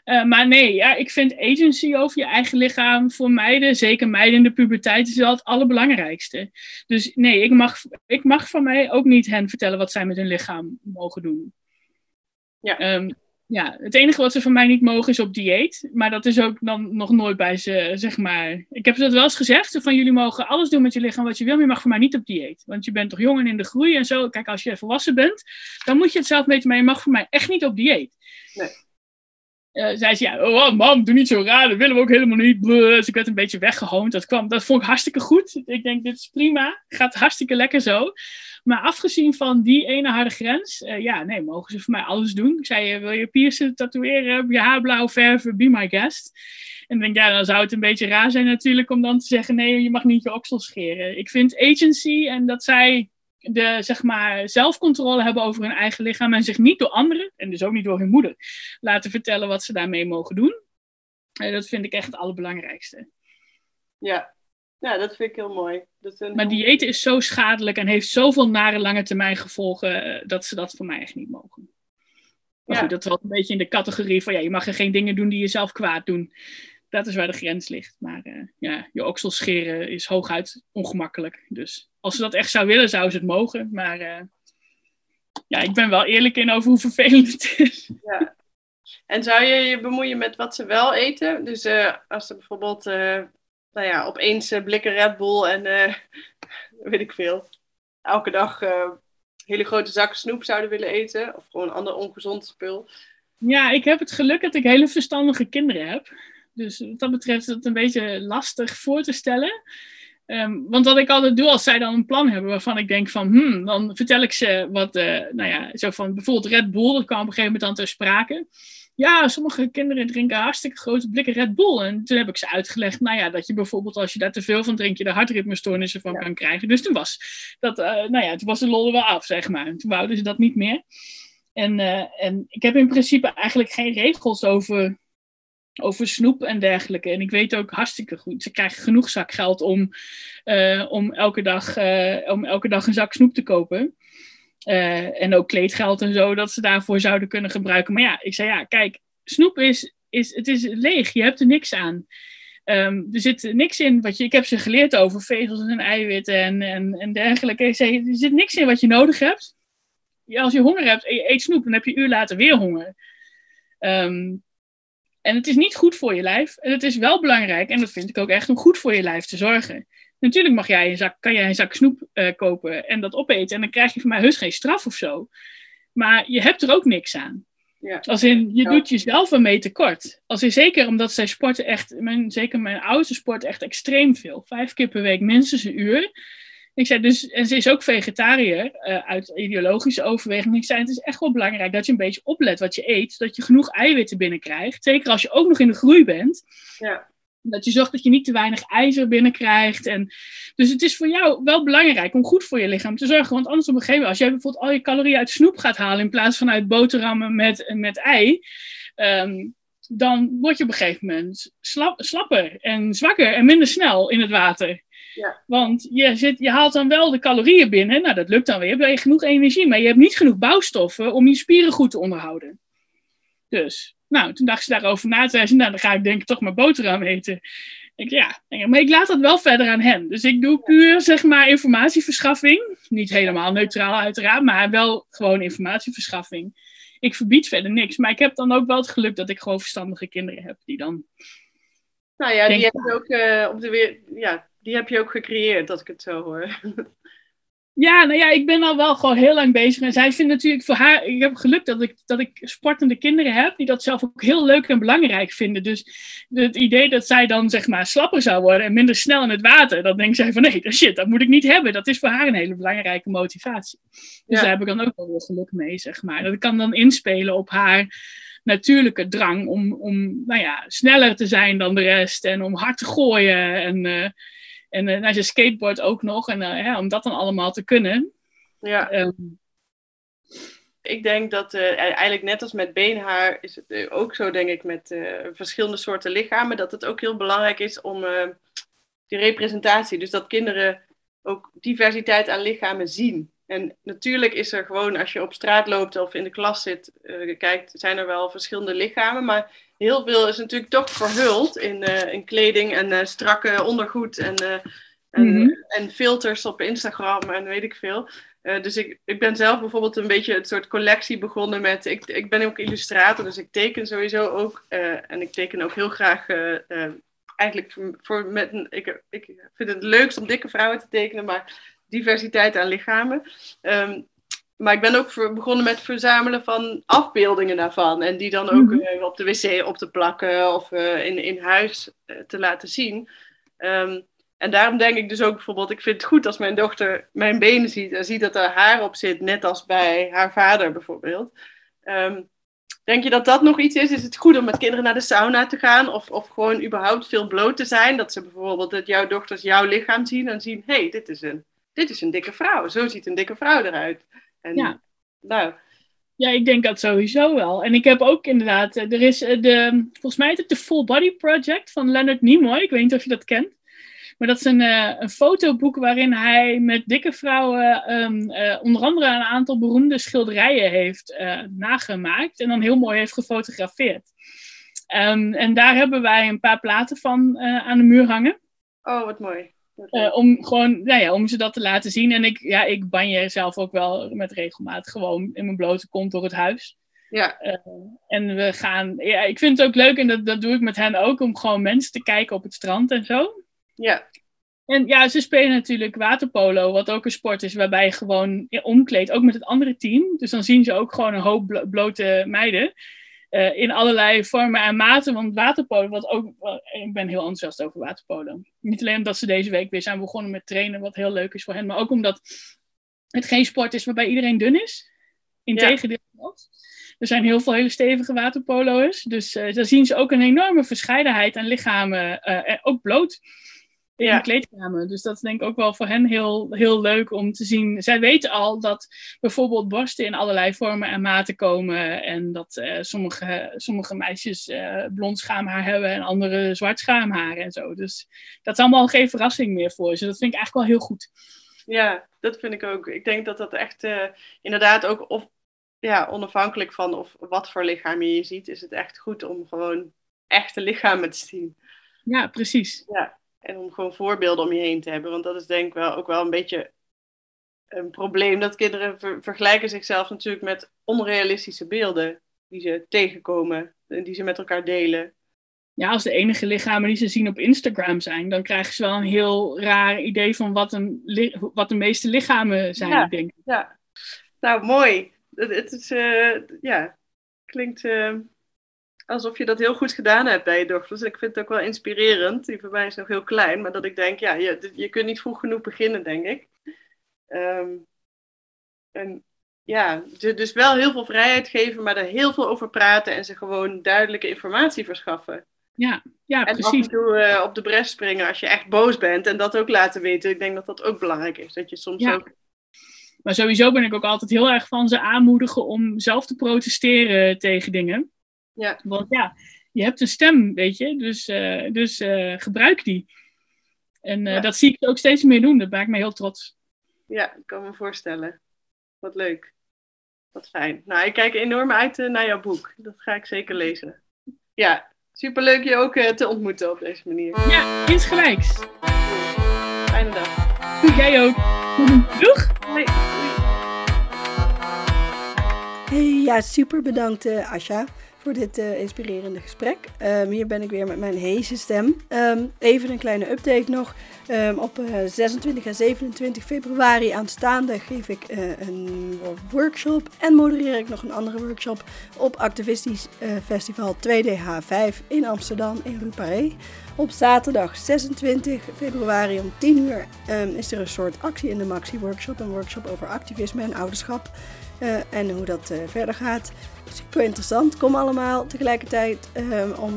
C: Uh, maar nee, ja, ik vind agency over je eigen lichaam voor meiden, zeker meiden in de puberteit, is wel het allerbelangrijkste. Dus nee, ik mag, ik mag van mij ook niet hen vertellen wat zij met hun lichaam mogen doen.
B: Ja.
C: Um, ja, het enige wat ze van mij niet mogen is op dieet. Maar dat is ook dan nog nooit bij ze, zeg maar. Ik heb ze dat wel eens gezegd. Van jullie mogen alles doen met je lichaam wat je wil. Maar je mag voor mij niet op dieet. Want je bent toch jong en in de groei en zo. Kijk, als je volwassen bent, dan moet je het zelf meten. Maar je mag voor mij echt niet op dieet.
B: Nee.
C: Uh, zei ze, ja, oh mam, doe niet zo raar, dat willen we ook helemaal niet. Dus ik werd een beetje weggehoond. Dat, kwam, dat vond ik hartstikke goed. Ik denk, dit is prima. Gaat hartstikke lekker zo. Maar afgezien van die ene harde grens, uh, ja, nee, mogen ze voor mij alles doen. Ik zei, uh, wil je piercen, tatoeëren, je haar blauw verven, be my guest. En denk, ja, dan zou het een beetje raar zijn natuurlijk om dan te zeggen, nee, je mag niet je oksel scheren. Ik vind agency en dat zij de zeg maar, zelfcontrole hebben over hun eigen lichaam en zich niet door anderen, en dus ook niet door hun moeder, laten vertellen wat ze daarmee mogen doen. Uh, dat vind ik echt het allerbelangrijkste.
B: Ja, ja dat vind ik heel mooi. Dat
C: maar diëten is zo schadelijk en heeft zoveel nare lange termijn gevolgen uh, dat ze dat voor mij echt niet mogen. Maar ja. goed, dat valt een beetje in de categorie van ja, je mag er geen dingen doen die jezelf kwaad doen. Dat is waar de grens ligt. Maar uh, ja, je oksel scheren is hooguit ongemakkelijk. Dus als ze dat echt zou willen, zou ze het mogen. Maar uh, ja, ik ben wel eerlijk in over hoe vervelend het is.
B: Ja. En zou je je bemoeien met wat ze wel eten? Dus uh, als ze bijvoorbeeld, nou ja, opeens blikken Red Bull en weet ik veel, elke dag hele grote zakken snoep zouden willen eten. Of gewoon een ander ongezond spul.
C: Ja, ik heb het geluk dat ik hele verstandige kinderen heb. Dus wat dat betreft is het een beetje lastig voor te stellen. Um, want wat ik altijd doe als zij dan een plan hebben waarvan ik denk van, hmm, dan vertel ik ze wat, uh, nou ja, zo van bijvoorbeeld Red Bull, dat kwam op een gegeven moment dan ter sprake. Ja, sommige kinderen drinken hartstikke grote blikken Red Bull. En toen heb ik ze uitgelegd, nou ja, dat je bijvoorbeeld als je daar te veel van drinkt, je de hartritmestoornissen van ja. kan krijgen. Dus toen was, dat, uh, nou ja, toen was de lol er wel af, zeg maar. En toen wouden ze dat niet meer. En, uh, en ik heb in principe eigenlijk geen regels over over snoep en dergelijke. En ik weet ook hartstikke goed, ze krijgen genoeg zakgeld om, uh, om, elke, dag, uh, om elke dag een zak snoep te kopen. Uh, en ook kleedgeld en zo, dat ze daarvoor zouden kunnen gebruiken. Maar ja, ik zei ja, kijk, snoep is, is, het is leeg, je hebt er niks aan. Um, er zit niks in wat je, ik heb ze geleerd over vezels en eiwitten en, en, en dergelijke. Ik zei, er zit niks in wat je nodig hebt. Als je honger hebt en je eet snoep, dan heb je een uur later weer honger. Um, en het is niet goed voor je lijf. En het is wel belangrijk, en dat vind ik ook echt, om goed voor je lijf te zorgen. Natuurlijk mag jij een zak, kan jij een zak snoep uh, kopen en dat opeten. En dan krijg je van mij heus geen straf of zo. Maar je hebt er ook niks aan.
B: Ja.
C: Als in, je ja. doet jezelf ermee tekort. Als in, zeker omdat zij sporten echt, mijn, zeker mijn oudste sport echt extreem veel. Vijf keer per week minstens een uur. Ik zei dus, en ze is ook vegetariër uh, uit ideologische overweging. Ik zei, het is echt wel belangrijk dat je een beetje oplet wat je eet, zodat je genoeg eiwitten binnenkrijgt. Zeker als je ook nog in de groei bent.
B: Ja.
C: Dat je zorgt dat je niet te weinig ijzer binnenkrijgt. En, dus het is voor jou wel belangrijk om goed voor je lichaam te zorgen. Want anders op een gegeven moment, als jij bijvoorbeeld al je calorieën uit snoep gaat halen in plaats van uit boterhammen met, met ei. Um, dan word je op een gegeven moment slap, slapper en zwakker en minder snel in het water.
B: Ja.
C: Want je, zit, je haalt dan wel de calorieën binnen. Nou, dat lukt dan weer. Heb je genoeg energie. Maar je hebt niet genoeg bouwstoffen om je spieren goed te onderhouden. Dus, nou, toen dacht ze daarover na. Toen zei ze, nou, dan ga ik denk ik toch maar boterham eten. Ik, ja, maar ik laat dat wel verder aan hen. Dus ik doe puur, zeg maar, informatieverschaffing. Niet helemaal neutraal uiteraard, maar wel gewoon informatieverschaffing. Ik verbied verder niks. Maar ik heb dan ook wel het geluk dat ik gewoon verstandige kinderen heb. Die dan...
B: Nou ja, die heb je ook uh, op de weer... Ja, die heb je ook gecreëerd, dat ik het zo hoor.
C: Ja, nou ja, ik ben al wel gewoon heel lang bezig. En zij vindt natuurlijk voor haar, ik heb geluk dat ik, dat ik sportende kinderen heb, die dat zelf ook heel leuk en belangrijk vinden. Dus het idee dat zij dan zeg maar slapper zou worden en minder snel in het water, dan denkt zij van nee, shit, dat moet ik niet hebben. Dat is voor haar een hele belangrijke motivatie. Dus ja. daar heb ik dan ook wel weer geluk mee, zeg maar. Dat ik kan dan inspelen op haar natuurlijke drang om, om nou ja, sneller te zijn dan de rest en om hard te gooien en... Uh, en uh, nou, ze skateboard ook nog. En uh, ja, om dat dan allemaal te kunnen.
B: Ja. Um, ik denk dat uh, eigenlijk net als met beenhaar is het ook zo, denk ik, met verschillende soorten lichamen. Dat het ook heel belangrijk is om die representatie. Dus dat kinderen ook diversiteit aan lichamen zien. En natuurlijk is er gewoon, als je op straat loopt of in de klas zit, kijkt, zijn er wel verschillende lichamen. Maar heel veel is natuurlijk toch verhuld in, in kleding en strakke ondergoed en, en,
C: Mhm.
B: en filters op Instagram en weet ik veel. Eh, dus ik, ik ben zelf bijvoorbeeld een beetje een soort collectie begonnen met. Ik, ik ben ook illustrator, dus ik teken sowieso ook. eh, en ik teken ook heel graag. eh, eh, eigenlijk voor, voor met een, ik, ik vind het leukst om dikke vrouwen te tekenen, maar diversiteit aan lichamen. Ehm, maar ik ben ook voor- begonnen met verzamelen van afbeeldingen daarvan. En die dan ook
C: Mhm.
B: eh, op de wc op te plakken of eh, in, in huis eh, te laten zien. Ehm, en daarom denk ik dus ook bijvoorbeeld, ik vind het goed als mijn dochter mijn benen ziet en ziet dat er haar op zit, net als bij haar vader bijvoorbeeld. Ehm, denk je dat dat nog iets is? Is het goed om met kinderen naar de sauna te gaan of, of gewoon überhaupt veel bloot te zijn? Dat ze bijvoorbeeld dat jouw dochters jouw lichaam zien en zien, hé, hey, dit, is een, dit is een dikke vrouw. Zo ziet een dikke vrouw eruit. En,
C: Ja.
B: Nou,
C: Ja, ik denk dat sowieso wel. En ik heb ook inderdaad, eh, er is eh, de, volgens mij heet het de Full Body Project van Leonard Nimoy. Ik weet niet of je dat kent. Maar dat is een, eh, een fotoboek waarin hij met dikke vrouwen ehm, eh, onder andere een aantal beroemde schilderijen heeft nagemaakt. En dan heel mooi heeft gefotografeerd. Ehm, en daar hebben wij een paar platen van aan de muur hangen.
B: oh, wat mooi.
C: Eh, om gewoon, nou ja, om ze dat te laten zien. En ik, ja, ik banje zelf ook wel met regelmaat gewoon in mijn blote kont door het huis.
B: Ja,
C: En we gaan, ja, ik vind het ook leuk en dat, dat doe ik met hen ook, om gewoon mensen te kijken op het strand en zo.
B: ja,
C: En ja, ze spelen natuurlijk waterpolo, wat ook een sport is waarbij je gewoon ja, omkleedt, ook met het andere team. Dus dan zien ze ook gewoon een hoop blo- blote meiden. Eh, in allerlei vormen en maten. Want waterpolo, wat ook, wel- ik ben heel enthousiast over waterpolo. Niet alleen omdat ze deze week weer zijn begonnen met trainen, wat heel leuk is voor hen, maar ook omdat het geen sport is waarbij iedereen dun is. Integendeel. Er zijn heel veel hele stevige waterpolo'ers. Dus eh daar zien ze ook een enorme verscheidenheid aan lichamen, eh, ook bloot in
B: Ja.
C: de kleedkamer. Dus dat is denk ik ook wel voor hen heel, heel leuk om te zien. Zij weten al dat bijvoorbeeld borsten in allerlei vormen en maten komen. En dat eh, sommige, sommige meisjes eh, blond schaamhaar hebben en andere zwart schaamhaar en zo. Dus dat is allemaal geen verrassing meer voor ze. Dat vind ik eigenlijk wel heel goed.
B: Ja, dat vind ik ook. Ik denk dat dat echt eh, inderdaad ook of, ja, onafhankelijk van of wat voor lichaam je ziet, is het echt goed om gewoon echte lichamen te zien.
C: Ja, precies.
B: En om gewoon voorbeelden om je heen te hebben. Want dat is denk ik wel ook wel een beetje een probleem. Dat kinderen ver- vergelijken zichzelf natuurlijk met onrealistische beelden die ze tegenkomen. En die ze met elkaar delen.
C: ja, als de enige lichamen die ze zien op Instagram zijn, dan krijgen ze wel een heel raar idee van wat, een wat de meeste lichamen zijn,
B: Ja.
C: denk ik.
B: Ja, nou mooi. Het, het is, eh, ja, klinkt eh, alsof je dat heel goed gedaan hebt bij je dochters. Ik vind het ook wel inspirerend. Die van mij is nog heel klein, maar dat ik denk, ja, je, je kunt niet vroeg genoeg beginnen, denk ik. Ehm, en ja, ze dus wel heel veel vrijheid geven, maar er heel veel over praten en ze gewoon duidelijke informatie verschaffen.
C: Ja, ja
B: En
C: precies.
B: en toe eh, op de bres springen als je echt boos bent en dat ook laten weten. Ik denk dat dat ook belangrijk is. Dat je soms
C: Ja.
B: ook
C: Maar sowieso ben ik ook altijd heel erg van ze aanmoedigen om zelf te protesteren tegen dingen.
B: Ja.
C: Want ja, je hebt een stem, weet je, dus, eh, dus eh, gebruik die. En eh,
B: Ja.
C: dat zie ik ook steeds meer doen, dat maakt me heel trots.
B: Ja, ik kan me voorstellen. Wat leuk. Wat fijn. Nou, ik kijk enorm uit naar jouw boek. Dat ga ik zeker lezen. Ja, superleuk je ook eh, te ontmoeten op deze manier.
C: Ja, insgelijks.
B: Fijne dag.
C: Jij ook. Doeg!
B: Hoi.
A: Hey, ja, super bedankt eh, Asja voor dit eh, inspirerende gesprek. Ehm, hier ben ik weer met mijn heese stem. Ehm, even een kleine update nog. Ehm, op eh, 26 en 27 februari aanstaande geef ik eh, een workshop en modereer ik nog een andere workshop op Activistisch eh, Festival 2DH5 in Amsterdam in Rue. Op zaterdag 26 februari om 10 uur is er een soort actie in de Maxi workshop, een workshop over activisme en ouderschap. Eh, en hoe dat eh, verder gaat. Super interessant. Kom allemaal tegelijkertijd ehm, om,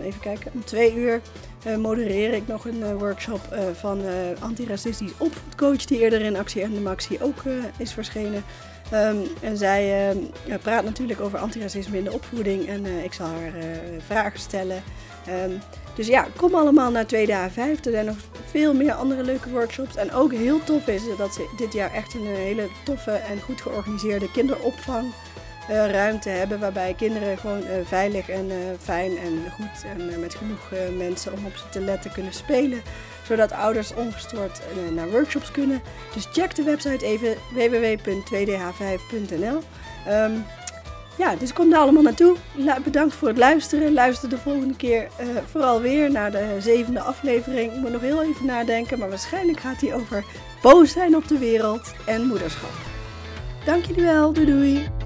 A: even kijken, om twee uur eh, modereer ik nog een eh, workshop eh, van eh antiracistisch opvoedcoach die eerder in Actie en de Maxi ook eh, is verschenen. Ehm, en zij praat natuurlijk over antiracisme in de opvoeding en eh, ik zal haar eh, vragen stellen. Ehm, dus ja, kom allemaal naar 2DH5. Er zijn nog veel meer andere leuke workshops. En ook heel tof is dat ze dit jaar echt een hele toffe en goed georganiseerde kinderopvang eh, ruimte hebben waarbij kinderen gewoon eh, veilig en eh, fijn en goed en met genoeg mensen om op ze te letten kunnen spelen. Zodat ouders ongestoord naar workshops kunnen. Dus check de website even www.2dh5.nl. Ehm, ja, dus kom daar allemaal naartoe. Bedankt voor het luisteren. Luister de volgende keer eh, vooral weer naar de zevende aflevering. Ik moet nog heel even nadenken, maar waarschijnlijk gaat die over boos zijn op de wereld en moederschap. Dank jullie wel. Doei doei.